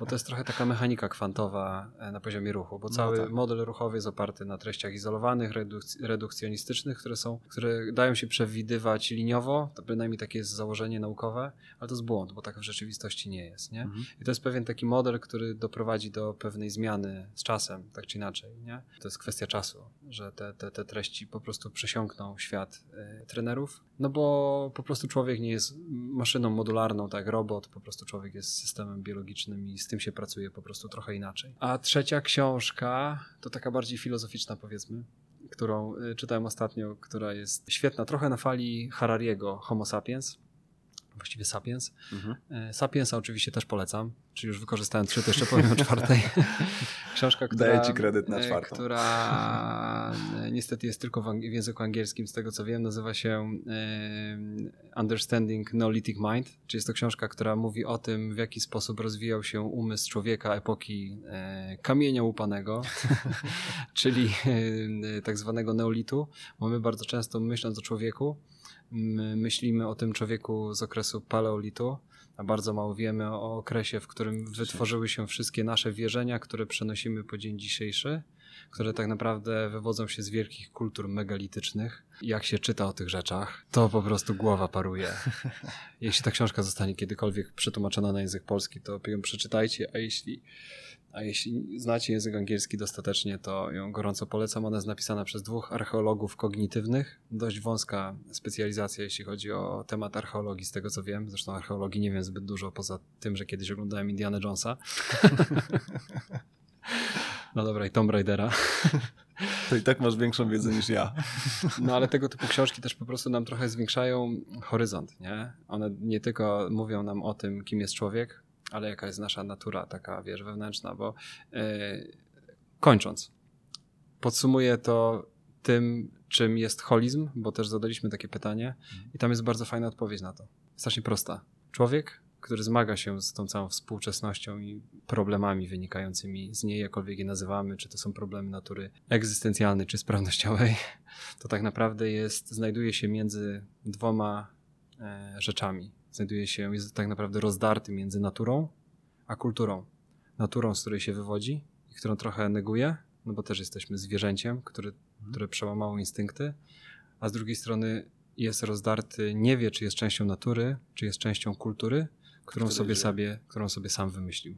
bo to jest trochę taka mechanika kwantowa e, na poziomie ruchu, bo No cały tak. model ruchowy jest oparty na treściach izolowanych, redukc- redukcjonistycznych, które są, które dają się przewidywać liniowo, to bynajmniej takie jest założenie naukowe, ale to jest błąd, bo tak w rzeczywistości nie jest, nie? Mhm. I to jest pewien taki model, który doprowadzi do pewnej zmiany z czasem, tak czy inaczej. Nie? To jest kwestia czasu, że te, te, te treści po prostu przesiąkną świat y, trenerów, no bo po prostu człowiek nie jest maszyną modularną, tak robot, po prostu człowiek jest systemem biologicznym i z tym się pracuje po prostu trochę inaczej. A trzecia książka to taka bardziej filozoficzna powiedzmy, którą y, czytałem ostatnio, która jest świetna, trochę na fali Harariego Homo sapiens, właściwie sapiens, Mhm. E, Sapiensa oczywiście też polecam, czyli już wykorzystałem trzy, to jeszcze powiem o czwartej. Książka, która, Daję ci kredyt na e, czwartą. która e, niestety jest tylko w, języku angielskim, z tego co wiem, nazywa się Understanding Neolithic Mind, czyli jest to książka, która mówi o tym, w jaki sposób rozwijał się umysł człowieka epoki kamienia łupanego, czyli tak zwanego neolitu. Bo my bardzo często myśląc o człowieku, my myślimy o tym człowieku z okresu paleolitu, a bardzo mało wiemy o okresie, w którym wytworzyły się wszystkie nasze wierzenia, które przenosimy po dzień dzisiejszy, które tak naprawdę wywodzą się z wielkich kultur megalitycznych. Jak się czyta o tych rzeczach, to po prostu głowa paruje. Jeśli ta książka zostanie kiedykolwiek przetłumaczona na język polski, to ją przeczytajcie, a jeśli a jeśli znacie język angielski dostatecznie, to ją gorąco polecam. Ona jest napisana przez dwóch archeologów kognitywnych. Dość wąska specjalizacja, jeśli chodzi o temat archeologii, z tego co wiem. Zresztą archeologii nie wiem zbyt dużo, poza tym, że kiedyś oglądałem Indiana Jonesa. No dobra, i Tomb Raidera. To i tak masz większą wiedzę niż ja. No ale tego typu książki też po prostu nam trochę zwiększają horyzont, nie? One nie tylko mówią nam o tym, kim jest człowiek, ale jaka jest nasza natura taka, wiesz, wewnętrzna, bo yy, kończąc, podsumuję to tym, czym jest holizm, bo też zadaliśmy takie pytanie i tam jest bardzo fajna odpowiedź na to. Strasznie prosta. Człowiek, który zmaga się z tą całą współczesnością i problemami wynikającymi z niej, jakkolwiek je nazywamy, czy to są problemy natury egzystencjalnej, czy sprawnościowej, to tak naprawdę jest, znajduje się między dwoma e, rzeczami. Znajduje się, jest tak naprawdę rozdarty między naturą a kulturą. Naturą, z której się wywodzi i którą trochę neguje, no bo też jesteśmy zwierzęciem, który, które przełamało instynkty, a z drugiej strony jest rozdarty, nie wie, czy jest częścią natury, czy jest częścią kultury, którą, sobie, żyje. sobie, którą sobie sam wymyślił.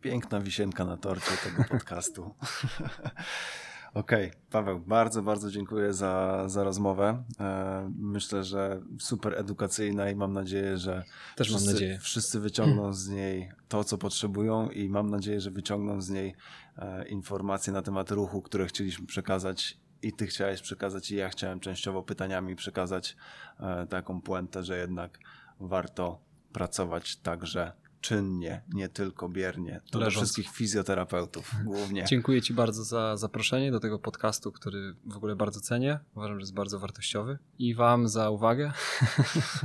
Piękna wisienka na torcie tego podcastu. Okej, Paweł, bardzo, bardzo dziękuję za, za rozmowę. E, Myślę, że super edukacyjna i mam nadzieję, że Też mam wszyscy, nadzieję. wszyscy wyciągną z niej to, co potrzebują i mam nadzieję, że wyciągną z niej e, informacje na temat ruchu, które chcieliśmy przekazać i ty chciałeś przekazać i ja chciałem częściowo pytaniami przekazać e, taką puentę, że jednak warto pracować także czynnie, nie tylko biernie. To do Leżąc. wszystkich fizjoterapeutów głównie. Dziękuję Ci bardzo za zaproszenie do tego podcastu, który w ogóle bardzo cenię. Uważam, że jest bardzo wartościowy. I Wam za uwagę.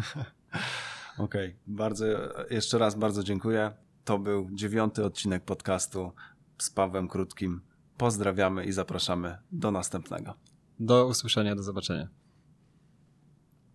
Okej, bardzo, jeszcze raz bardzo dziękuję. To był dziewiąty odcinek podcastu z Pawłem Krótkim Pozdrawiamy i zapraszamy do następnego. Do usłyszenia, do zobaczenia.